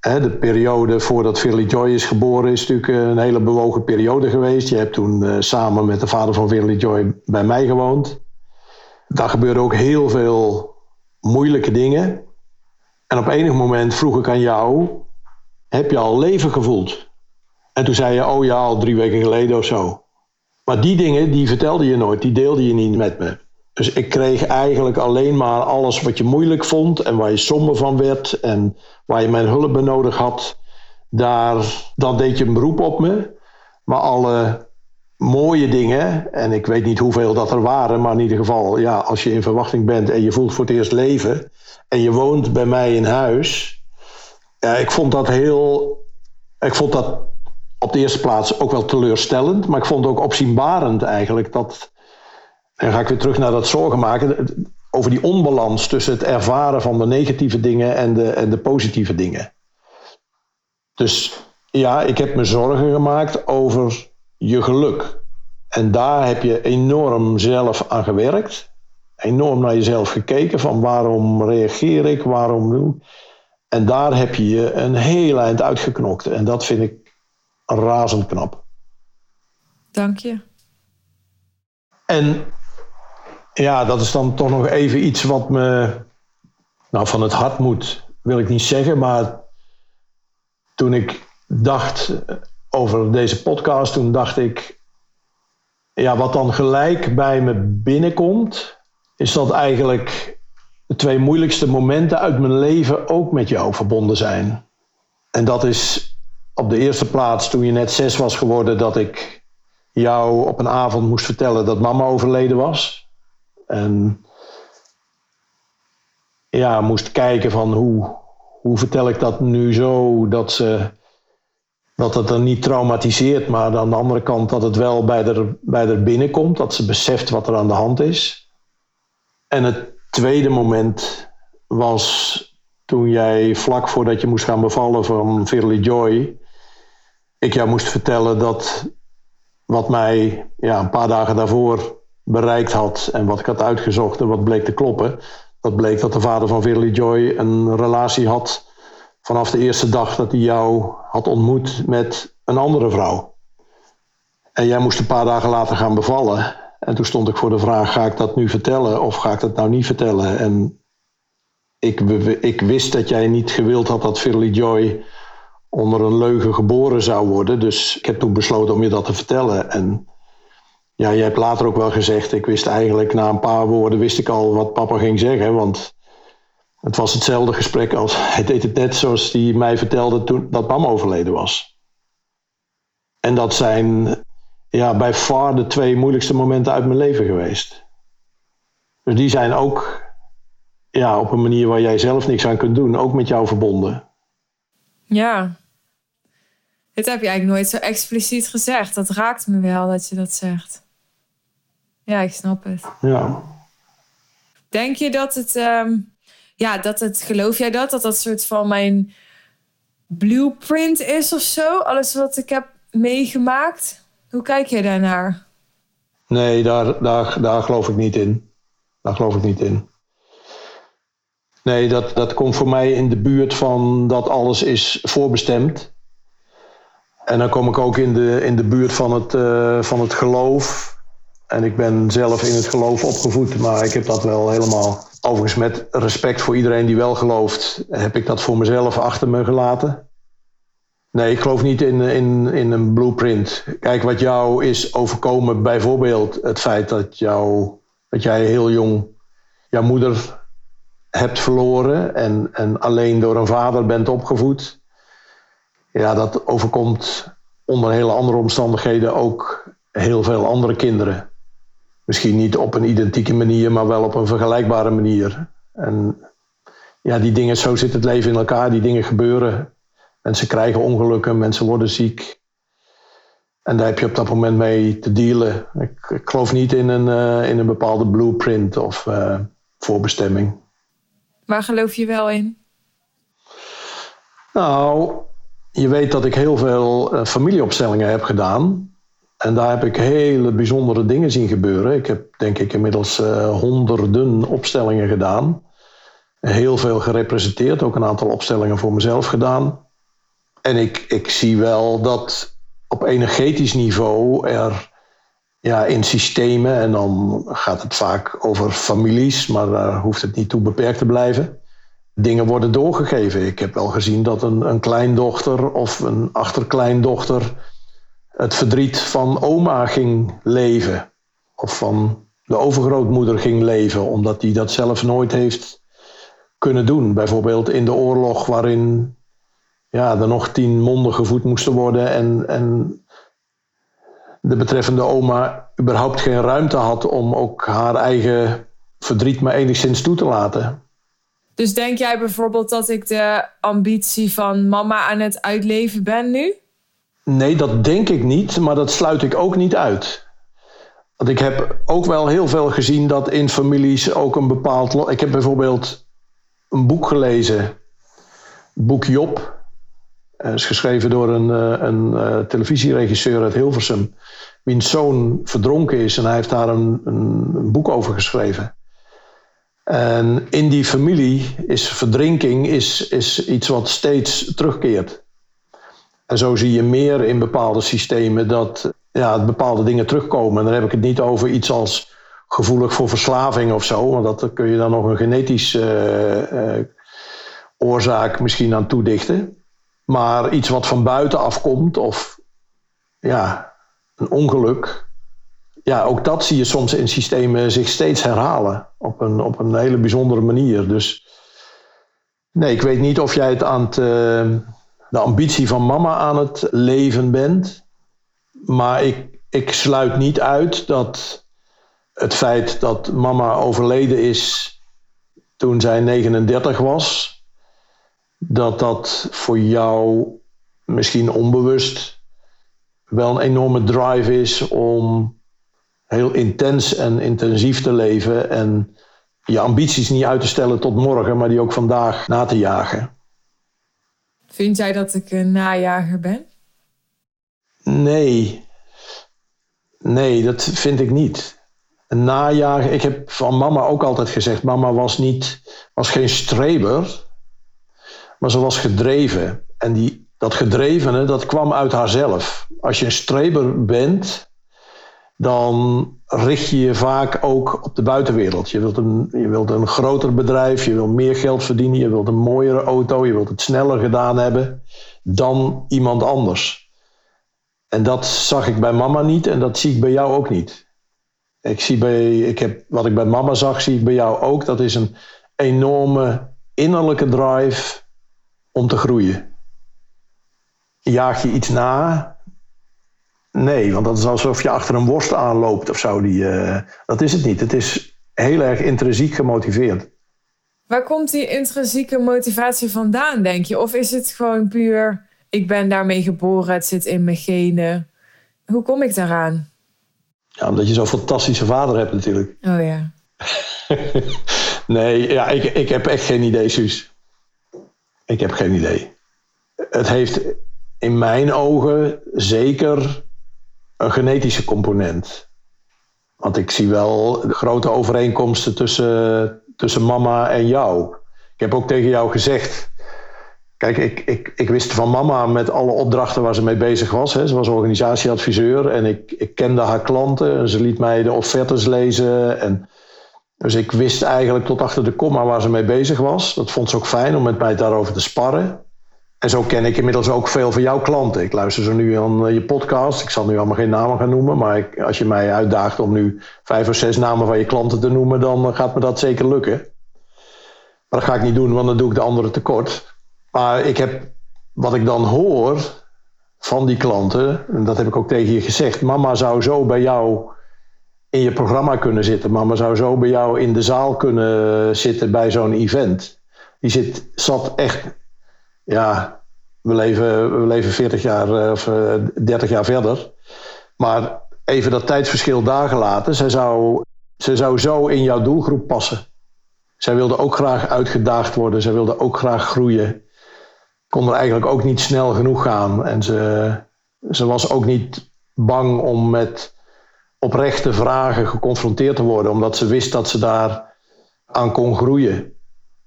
de periode voordat Philly Joy is geboren is natuurlijk een hele bewogen periode geweest. Je hebt toen eh, samen met de vader van Philly Joy bij mij gewoond. Daar gebeurden ook heel veel moeilijke dingen. En op enig moment vroeg ik aan jou: heb je al leven gevoeld? En toen zei je, oh ja, al drie weken geleden of zo. Maar die dingen, die vertelde je nooit, die deelde je niet met me. Dus ik kreeg eigenlijk alleen maar alles wat je moeilijk vond en waar je somber van werd en waar je mijn hulp bij nodig had. Daar, dan deed je een beroep op me. Maar alle mooie dingen, en ik weet niet hoeveel dat er waren, maar in ieder geval, ja, als je in verwachting bent en je voelt voor het eerst leven en je woont bij mij in huis, ja, ik vond dat heel. Ik vond dat op de eerste plaats ook wel teleurstellend. Maar ik vond het ook opzienbarend eigenlijk dat. En ga ik weer terug naar dat zorgen maken. over die onbalans tussen het ervaren van de negatieve dingen en de, en de positieve dingen. Dus ja, ik heb me zorgen gemaakt over je geluk. En daar heb je enorm zelf aan gewerkt. Enorm naar jezelf gekeken van waarom reageer ik, waarom doe En daar heb je je een heel eind uitgeknokt. En dat vind ik razend knap. Dank je. En ja, dat is dan toch nog even iets wat me nou, van het hart moet, wil ik niet zeggen. Maar toen ik dacht over deze podcast, toen dacht ik, ja, wat dan gelijk bij me binnenkomt, is dat eigenlijk de twee moeilijkste momenten uit mijn leven ook met jou verbonden zijn. En dat is op de eerste plaats toen je net zes was geworden, dat ik jou op een avond moest vertellen dat mama overleden was. En ja, moest kijken van hoe, hoe vertel ik dat nu zo dat ze dat het er niet traumatiseert, maar aan de andere kant dat het wel bij haar, bij haar binnenkomt, dat ze beseft wat er aan de hand is. En het tweede moment was toen jij vlak voordat je moest gaan bevallen van Verily Joy, ik jou moest vertellen dat wat mij ja, een paar dagen daarvoor bereikt had en wat ik had uitgezocht en wat bleek te kloppen, dat bleek dat de vader van Verily Joy een relatie had vanaf de eerste dag dat hij jou had ontmoet met een andere vrouw. En jij moest een paar dagen later gaan bevallen. En toen stond ik voor de vraag: ga ik dat nu vertellen of ga ik dat nou niet vertellen? En ik, ik wist dat jij niet gewild had dat Verily Joy onder een leugen geboren zou worden. Dus ik heb toen besloten om je dat te vertellen. En ja, je hebt later ook wel gezegd, ik wist eigenlijk na een paar woorden wist ik al wat papa ging zeggen. Want het was hetzelfde gesprek als hij deed het net zoals hij mij vertelde toen dat mama overleden was. En dat zijn ja, bij far de twee moeilijkste momenten uit mijn leven geweest. Dus die zijn ook ja, op een manier waar jij zelf niks aan kunt doen, ook met jou verbonden. Ja. Dit heb je eigenlijk nooit zo expliciet gezegd. Dat raakt me wel dat je dat zegt. Ja, ik snap het. Ja. Denk je dat het, ehm, ja, dat het, geloof jij dat, dat dat soort van mijn blueprint is of zo? Alles wat ik heb meegemaakt? Hoe kijk je daarnaar? Nee, daar, daar, daar geloof ik niet in. Daar geloof ik niet in. Nee, dat, dat komt voor mij in de buurt van dat alles is voorbestemd. En dan kom ik ook in de, in de buurt van het, uh, van het geloof. En ik ben zelf in het geloof opgevoed, maar ik heb dat wel helemaal. Overigens, met respect voor iedereen die wel gelooft, heb ik dat voor mezelf achter me gelaten. Nee, ik geloof niet in, in, in een blueprint. Kijk, wat jou is overkomen, bijvoorbeeld het feit dat, jou, dat jij heel jong jouw moeder hebt verloren en, en alleen door een vader bent opgevoed. Ja, dat overkomt onder hele andere omstandigheden ook heel veel andere kinderen. Misschien niet op een identieke manier, maar wel op een vergelijkbare manier. En ja, die dingen, zo zit het leven in elkaar, die dingen gebeuren. Mensen krijgen ongelukken, mensen worden ziek. En daar heb je op dat moment mee te dealen. Ik, ik geloof niet in een, uh, in een bepaalde blueprint of uh, voorbestemming. Waar geloof je wel in? Nou, je weet dat ik heel veel uh, familieopstellingen heb gedaan. En daar heb ik hele bijzondere dingen zien gebeuren. Ik heb denk ik inmiddels honderden opstellingen gedaan. Heel veel gerepresenteerd, ook een aantal opstellingen voor mezelf gedaan. En ik, ik zie wel dat op energetisch niveau er ja, in systemen, en dan gaat het vaak over families, maar daar hoeft het niet toe beperkt te blijven. Dingen worden doorgegeven. Ik heb wel gezien dat een, een kleindochter of een achterkleindochter het verdriet van oma ging leven. Of van de overgrootmoeder ging leven, omdat die dat zelf nooit heeft kunnen doen. Bijvoorbeeld in de oorlog waarin ja, er nog tien monden gevoed moesten worden en, en de betreffende oma überhaupt geen ruimte had om ook haar eigen verdriet maar enigszins toe te laten. Dus denk jij bijvoorbeeld dat ik de ambitie van mama aan het uitleven ben nu? Nee, dat denk ik niet, maar dat sluit ik ook niet uit. Want ik heb ook wel heel veel gezien dat in families ook een bepaald. Ik heb bijvoorbeeld een boek gelezen, boek Job. Dat is geschreven door een, eh, een, eh, televisieregisseur uit Hilversum, wiens zoon verdronken is en hij heeft daar een, een, boek over geschreven. En in die familie is verdrinking is, is iets wat steeds terugkeert. En zo zie je meer in bepaalde systemen dat ja, bepaalde dingen terugkomen. En dan heb ik het niet over iets als gevoelig voor verslaving of zo, want dat kun je dan nog een genetische oorzaak misschien aan toedichten. Maar iets wat van buiten afkomt of ja, een ongeluk. Ja, ook dat zie je soms in systemen zich steeds herhalen op een, op een hele bijzondere manier. Dus nee, ik weet niet of jij het aan uh, de ambitie van mama aan het leven bent. Maar ik, ik sluit niet uit dat het feit dat mama overleden is toen zij 39 was, dat dat voor jou misschien onbewust wel een enorme drive is om heel intens en intensief te leven en je ambities niet uit te stellen tot morgen, maar die ook vandaag na te jagen. Vind jij dat ik een najager ben? Nee. Nee, dat vind ik niet. Een najager, ik heb van mama ook altijd gezegd, mama was, niet, was geen streber, maar ze was gedreven. En die, dat gedrevene, dat kwam uit haarzelf. Als je een streber bent, dan richt je je vaak ook op de buitenwereld. Je wilt, een, je wilt een groter bedrijf, je wilt meer geld verdienen, je wilt een mooiere auto, je wilt het sneller gedaan hebben dan iemand anders. En dat zag ik bij mama niet en dat zie ik bij jou ook niet. Ik zie bij, ik heb, wat ik bij mama zag, zie ik bij jou ook. Dat is een enorme innerlijke drive om te groeien. Jaag je iets na? Nee, want dat is alsof je achter een worst aanloopt of zo. Die, uh, dat is het niet. Het is heel erg intrinsiek gemotiveerd. Waar komt die intrinsieke motivatie vandaan, denk je? Of is het gewoon puur, ik ben daarmee geboren, het zit in mijn genen? Hoe kom ik daaraan? Ja, omdat je zo'n fantastische vader hebt natuurlijk. Oh ja. nee, ja, ik, ik heb echt geen idee, Suus. Ik heb geen idee. Het heeft in mijn ogen zeker een genetische component. Want ik zie wel grote overeenkomsten tussen, tussen mama en jou. Ik heb ook tegen jou gezegd. Kijk, ik, ik, ik wist van mama met alle opdrachten waar ze mee bezig was. Hè. Ze was organisatieadviseur en ik, ik kende haar klanten. En ze liet mij de offertes lezen. En dus ik wist eigenlijk tot achter de komma waar ze mee bezig was. Dat vond ze ook fijn om met mij daarover te sparren. En zo ken ik inmiddels ook veel van jouw klanten. Ik luister zo nu aan eh, je podcast. Ik zal nu allemaal geen namen gaan noemen. Maar ik, als je mij uitdaagt om nu vijf of zes namen van je klanten te noemen, dan gaat me dat zeker lukken. Maar dat ga ik niet doen, want dan doe ik de anderen tekort. Maar ik heb, wat ik dan hoor van die klanten, en dat heb ik ook tegen je gezegd. Mama zou zo bij jou in je programma kunnen zitten. Mama zou zo bij jou in de zaal kunnen zitten bij zo'n event. Die zit, zat echt, ja, we leven, we leven 40 jaar eh, of 30 eh, jaar verder. Maar even dat tijdsverschil daar gelaten, zij zou, zij zou zo in jouw doelgroep passen. Zij wilde ook graag uitgedaagd worden, zij wilde ook graag groeien. Kon er eigenlijk ook niet snel genoeg gaan. En ze, ze was ook niet bang om met oprechte vragen geconfronteerd te worden, omdat ze wist dat ze daar aan kon groeien.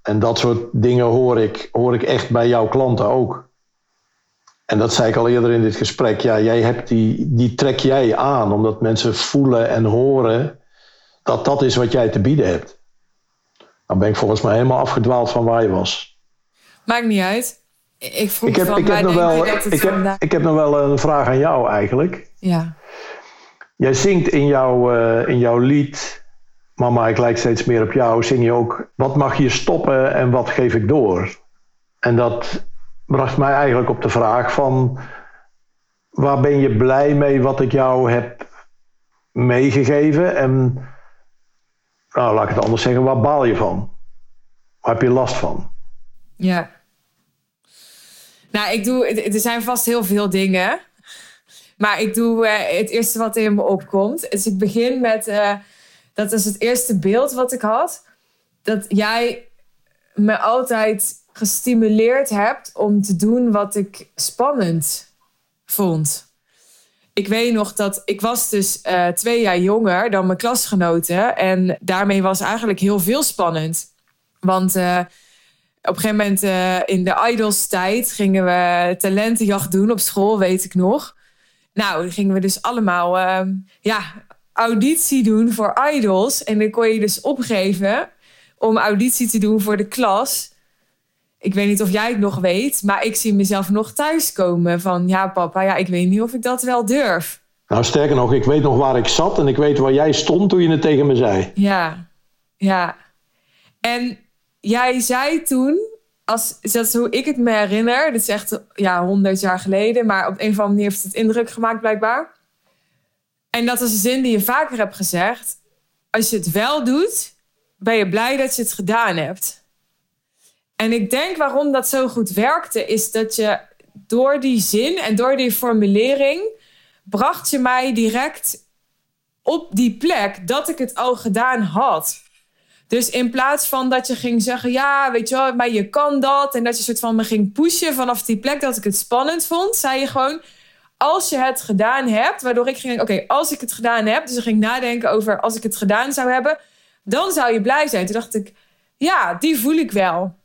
En dat soort dingen hoor ik, hoor ik echt bij jouw klanten ook. En dat zei ik al eerder in dit gesprek. Ja, jij hebt die, die trek jij aan, omdat mensen voelen en horen dat dat is wat jij te bieden hebt. Dan ben ik volgens mij helemaal afgedwaald van waar je was. Maakt niet uit. Ik vroeg ik heb, van, ik heb, nog wel, ik, heb, ik heb nog wel een vraag aan jou eigenlijk. Ja. Jij zingt in, jouw uh, in jouw lied, Mama, ik lijk steeds meer op jou, zing je ook, wat mag je stoppen en wat geef ik door? En dat bracht mij eigenlijk op de vraag van, waar ben je blij mee wat ik jou heb meegegeven? En, nou, laat ik het anders zeggen, waar baal je van? Waar heb je last van? Ja. Nou, ik doe, er zijn vast heel veel dingen Maar ik doe eh, het eerste wat in me opkomt. Dus ik begin met, eh, dat is het eerste beeld wat ik had. Dat jij me altijd gestimuleerd hebt om te doen wat ik spannend vond. Ik weet nog dat ik was dus uh, twee jaar jonger dan mijn klasgenoten. En daarmee was eigenlijk heel veel spannend. Want op een gegeven moment in de idols tijd gingen we talentenjacht doen op school, weet ik nog. Nou, dan gingen we dus allemaal ja, auditie doen voor idols. En dan kon je dus opgeven om auditie te doen voor de klas ik weet niet of jij het nog weet, maar ik zie mezelf nog thuiskomen van ja, papa, ja, ik weet niet of ik dat wel durf. Nou, sterker nog, ik weet nog waar ik zat en ik weet waar jij stond toen je het tegen me zei. Ja, ja. En jij zei toen, als, dat is hoe ik het me herinner, dat is echt ja, honderd jaar geleden, maar op een of andere manier heeft het indruk gemaakt blijkbaar. En dat is een zin die je vaker hebt gezegd. Als je het wel doet, ben je blij dat je het gedaan hebt. En ik denk waarom dat zo goed werkte, is dat je door die zin en door die formulering bracht je mij direct op die plek dat ik het al gedaan had. Dus in plaats van dat je ging zeggen, ja, weet je wel, maar je kan dat. En dat je soort van me ging pushen vanaf die plek dat ik het spannend vond, zei je gewoon, als je het gedaan hebt, waardoor ik ging, oké, als ik het gedaan heb, dus ik ging nadenken over als ik het gedaan zou hebben, dan zou je blij zijn. Toen dacht ik, ja, die voel ik wel.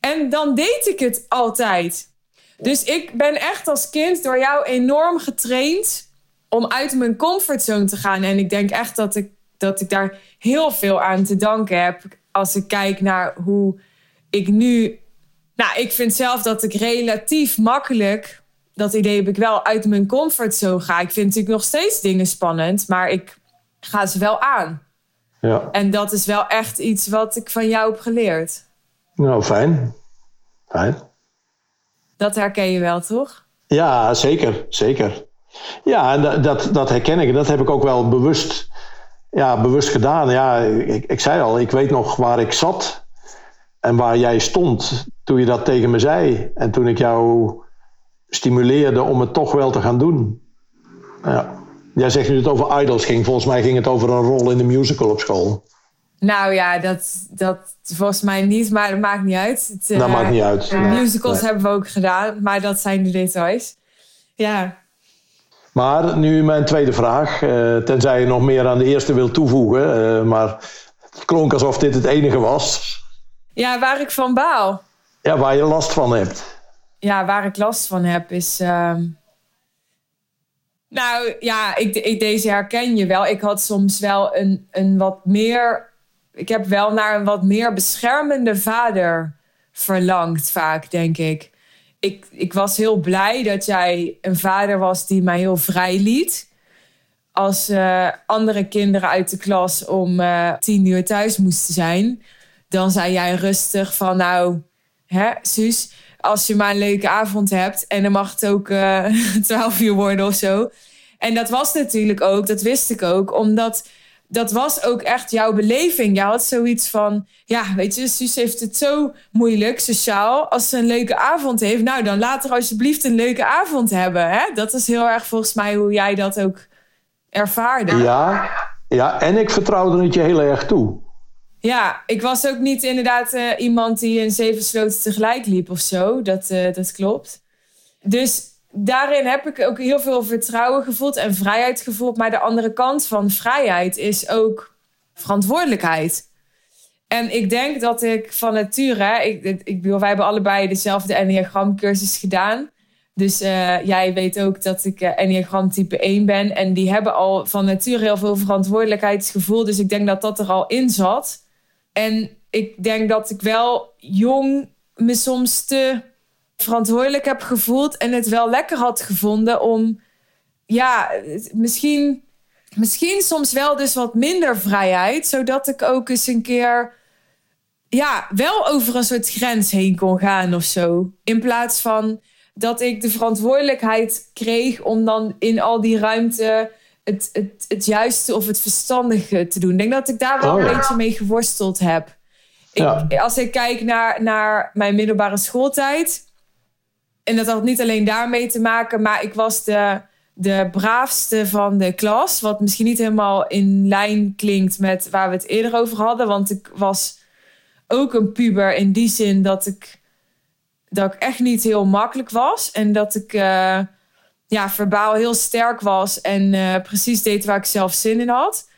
En dan deed ik het altijd. Dus ik ben echt als kind door jou enorm getraind om uit mijn comfortzone te gaan. En ik denk echt dat ik, dat ik daar heel veel aan te danken heb. Als ik kijk naar hoe ik nu. Nou, ik vind zelf dat ik relatief makkelijk. Dat idee heb ik wel uit mijn comfortzone ga. Ik vind natuurlijk nog steeds dingen spannend, maar ik ga ze wel aan. Ja. En dat is wel echt iets wat ik van jou heb geleerd. Nou, fijn. Fijn. Dat herken je wel, toch? Ja, zeker. Zeker. Ja, en dat, dat herken ik. Dat heb ik ook wel bewust, ja, bewust gedaan. Ja, ik, ik zei al, ik weet nog waar ik zat en waar jij stond toen je dat tegen me zei. En toen ik jou stimuleerde om het toch wel te gaan doen. Ja. Jij zegt nu dat het over idols ging. Volgens mij ging het over een rol in de musical op school. Nou ja, dat, dat volgens mij niet, maar dat maakt niet uit. Het, dat maakt niet uit. Uh, musicals hebben we ook gedaan, maar dat zijn de details. Ja. Maar nu mijn tweede vraag, uh, tenzij je nog meer aan de eerste wil toevoegen, uh, maar het klonk alsof dit het enige was. Ja, waar ik van baal. Ja, waar je last van hebt. Ja, waar ik last van heb is. Ehm, nou ja, ik, ik, deze herken je wel. Ik had soms wel een, een wat meer ik heb wel naar een wat meer beschermende vader verlangd, vaak, denk ik. Ik, ik was heel blij dat jij een vader was die mij heel vrij liet. Als uh, andere kinderen uit de klas om uh, tien uur thuis moesten zijn, dan zei jij rustig van nou, hè, Suus, als je maar een leuke avond hebt en dan mag het ook uh, twaalf uur worden of zo. En dat was natuurlijk ook, dat wist ik ook, omdat dat was ook echt jouw beleving. Jij had zoiets van, ja, weet je, Suus heeft het zo moeilijk, sociaal. Als ze een leuke avond heeft, nou dan laat er alsjeblieft een leuke avond hebben. Hè? Dat is heel erg volgens mij hoe jij dat ook ervaarde. Ja, ja en ik vertrouwde het je heel erg toe. Ja, ik was ook niet inderdaad uh, iemand die in zeven sloten tegelijk liep of zo. Dat, uh, dat klopt. Dus daarin heb ik ook heel veel vertrouwen gevoeld en vrijheid gevoeld. Maar de andere kant van vrijheid is ook verantwoordelijkheid. En ik denk dat ik van nature, ik, ik, wij hebben allebei dezelfde Enneagram-cursus gedaan. Dus uh, jij weet ook dat ik uh, Enneagram type 1 ben. En die hebben al van nature heel veel verantwoordelijkheidsgevoel. Dus ik denk dat dat er al in zat. En ik denk dat ik wel jong me soms te verantwoordelijk heb gevoeld en het wel lekker had gevonden om, ja, misschien, misschien soms wel dus wat minder vrijheid, zodat ik ook eens een keer, ja, wel over een soort grens heen kon gaan of zo. In plaats van dat ik de verantwoordelijkheid kreeg om dan in al die ruimte het, het, het juiste of het verstandige te doen. Ik denk dat ik daar wel oh, een beetje mee geworsteld heb. Ik, Als ik kijk naar, naar mijn middelbare schooltijd en dat had niet alleen daarmee te maken, maar ik was de, de braafste van de klas. Wat misschien niet helemaal in lijn klinkt met waar we het eerder over hadden. Want ik was ook een puber in die zin dat ik, dat ik echt niet heel makkelijk was. En dat ik uh, ja, verbaal heel sterk was en uh, precies deed waar ik zelf zin in had.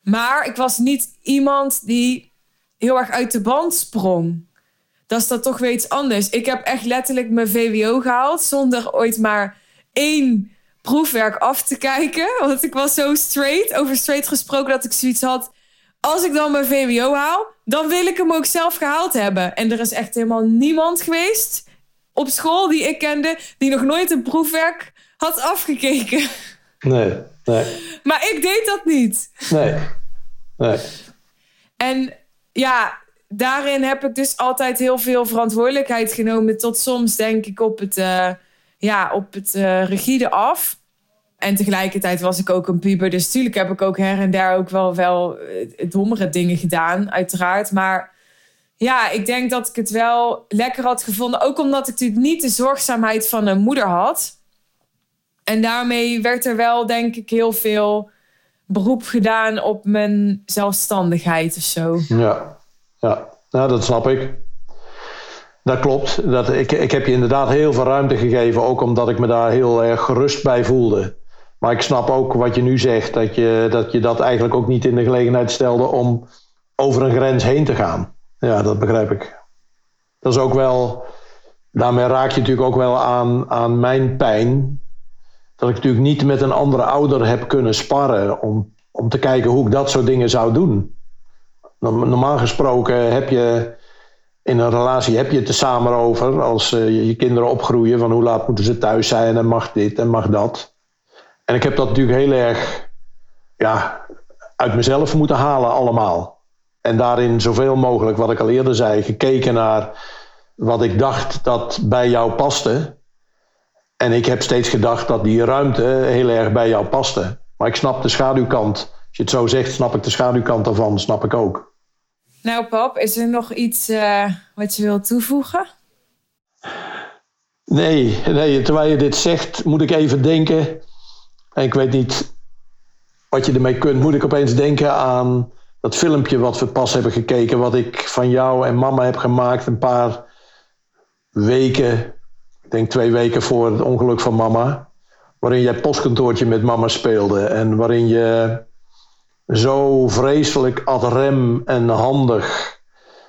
Maar ik was niet iemand die heel erg uit de band sprong. Dat is dat toch weer iets anders. Ik heb echt letterlijk mijn VWO gehaald zonder ooit maar één proefwerk af te kijken. Want ik was zo straight, over straight gesproken, dat ik zoiets had. Als ik dan mijn VWO haal, dan wil ik hem ook zelf gehaald hebben. En er is echt helemaal niemand geweest op school die ik kende, die nog nooit een proefwerk had afgekeken. Nee, nee. Maar ik deed dat niet. Nee, nee. En ja, daarin heb ik dus altijd heel veel verantwoordelijkheid genomen. Tot soms denk ik op het, uh, ja, op het uh, rigide af. En tegelijkertijd was ik ook een puber. Dus natuurlijk heb ik ook her en daar ook wel, wel eh, dommere dingen gedaan, uiteraard. Maar ja, ik denk dat ik het wel lekker had gevonden. Ook omdat ik natuurlijk niet de zorgzaamheid van een moeder had. En daarmee werd er wel, denk ik, heel veel beroep gedaan op mijn zelfstandigheid of zo. Ja, ja. Nou, dat snap ik. Dat klopt. Dat, ik, ik heb je inderdaad heel veel ruimte gegeven, ook omdat ik me daar heel erg gerust bij voelde. Maar ik snap ook wat je nu zegt, dat je dat, je dat eigenlijk ook niet in de gelegenheid stelde om over een grens heen te gaan. Ja, dat begrijp ik. Dat is ook wel, daarmee raak je natuurlijk ook wel aan, aan mijn pijn. Dat ik natuurlijk niet met een andere ouder heb kunnen sparren om, om te kijken hoe ik dat soort dingen zou doen. Normaal gesproken heb je in een relatie heb je het er samen over. Als uh, je kinderen opgroeien van hoe laat moeten ze thuis zijn en mag dit en mag dat. En ik heb dat natuurlijk heel erg ja, uit mezelf moeten halen allemaal. En daarin zoveel mogelijk, wat ik al eerder zei, gekeken naar wat ik dacht dat bij jou paste. En ik heb steeds gedacht dat die ruimte heel erg bij jou paste. Maar ik snap de schaduwkant. Als je het zo zegt, snap ik de schaduwkant daarvan, snap ik ook. Nou, pap, is er nog iets uh, wat je wilt toevoegen? Nee, nee, terwijl je dit zegt, moet ik even denken. En ik weet niet wat je ermee kunt. Moet ik opeens denken aan dat filmpje wat we pas hebben gekeken. Wat ik van jou en mama heb gemaakt. Een paar weken, ik denk twee weken voor het ongeluk van mama. Waarin jij postkantoortje met mama speelde. En waarin je zo vreselijk ad rem en handig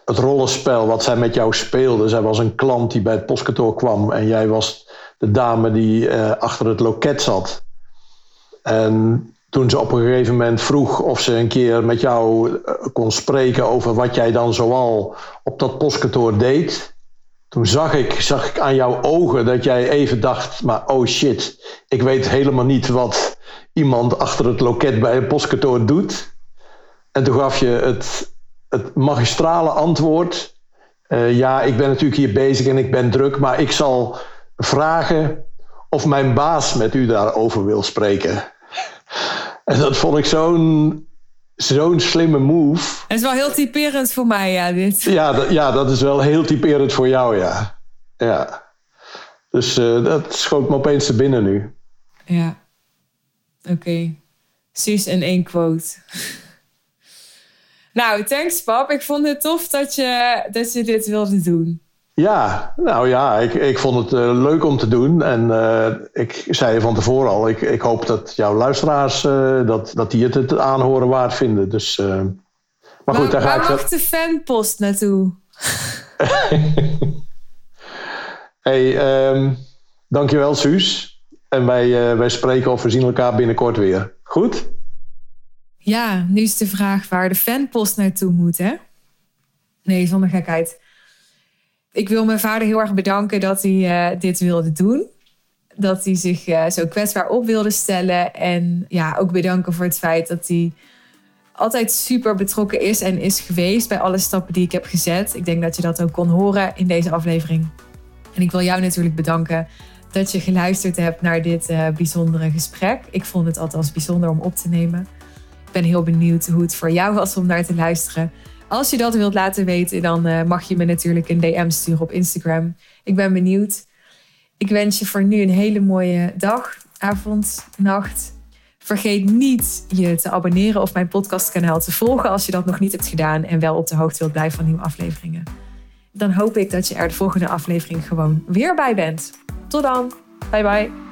het rollenspel wat zij met jou speelde. Zij was een klant die bij het postkantoor kwam en jij was de dame die uh, achter het loket zat. En toen ze op een gegeven moment vroeg of ze een keer met jou eh, kon spreken over wat jij dan zoal op dat postkantoor deed. Toen zag ik, zag ik aan jouw ogen dat jij even dacht, maar oh shit, ik weet helemaal niet wat iemand achter het loket bij een postkantoor doet. En toen gaf je het, het magistrale antwoord. Uh, ja, ik ben natuurlijk hier bezig en ik ben druk, maar ik zal vragen of mijn baas met u daarover wil spreken. En dat vond ik zo'n zo'n slimme move. Het is wel heel typerend voor mij, ja, dit. Ja, dat, ja, dat is wel heel typerend voor jou, ja. Ja. Dus uh, dat schoot me opeens te binnen nu. Ja. Oké. Okay. Precies in één quote. nou, thanks pap. Ik vond het tof dat je, dat je dit wilde doen. Ja, nou ja, ik, ik vond het uh, leuk om te doen. En uh, ik zei van tevoren al, ik, ik hoop dat jouw luisteraars uh, dat, dat die het, het aanhoren waard vinden. Dus, maar goed, daar ga ik... Mag de fanpost naartoe? hey, um, dankjewel Suus. En wij, wij spreken of we zien elkaar binnenkort weer. Goed? Ja, nu is de vraag waar de fanpost naartoe moet, hè? Nee, zonder gekheid ik wil mijn vader heel erg bedanken dat hij uh, dit wilde doen. Dat hij zich uh, zo kwetsbaar op wilde stellen. En ja, ook bedanken voor het feit dat hij altijd super betrokken is en is geweest bij alle stappen die ik heb gezet. Ik denk dat je dat ook kon horen in deze aflevering. En ik wil jou natuurlijk bedanken dat je geluisterd hebt naar dit uh, bijzondere gesprek. Ik vond het althans bijzonder om op te nemen. Ik ben heel benieuwd hoe het voor jou was om naar te luisteren. Als je dat wilt laten weten, dan uh, mag je me natuurlijk een DM sturen op Instagram. Ik ben benieuwd. Ik wens je voor nu een hele mooie dag. avond, nacht. Vergeet niet je te abonneren of mijn podcastkanaal te volgen als je dat nog niet hebt gedaan en wel op de hoogte wilt blijven van nieuwe afleveringen. Dan hoop ik dat je er de volgende aflevering gewoon weer bij bent. Tot dan. Bye bye.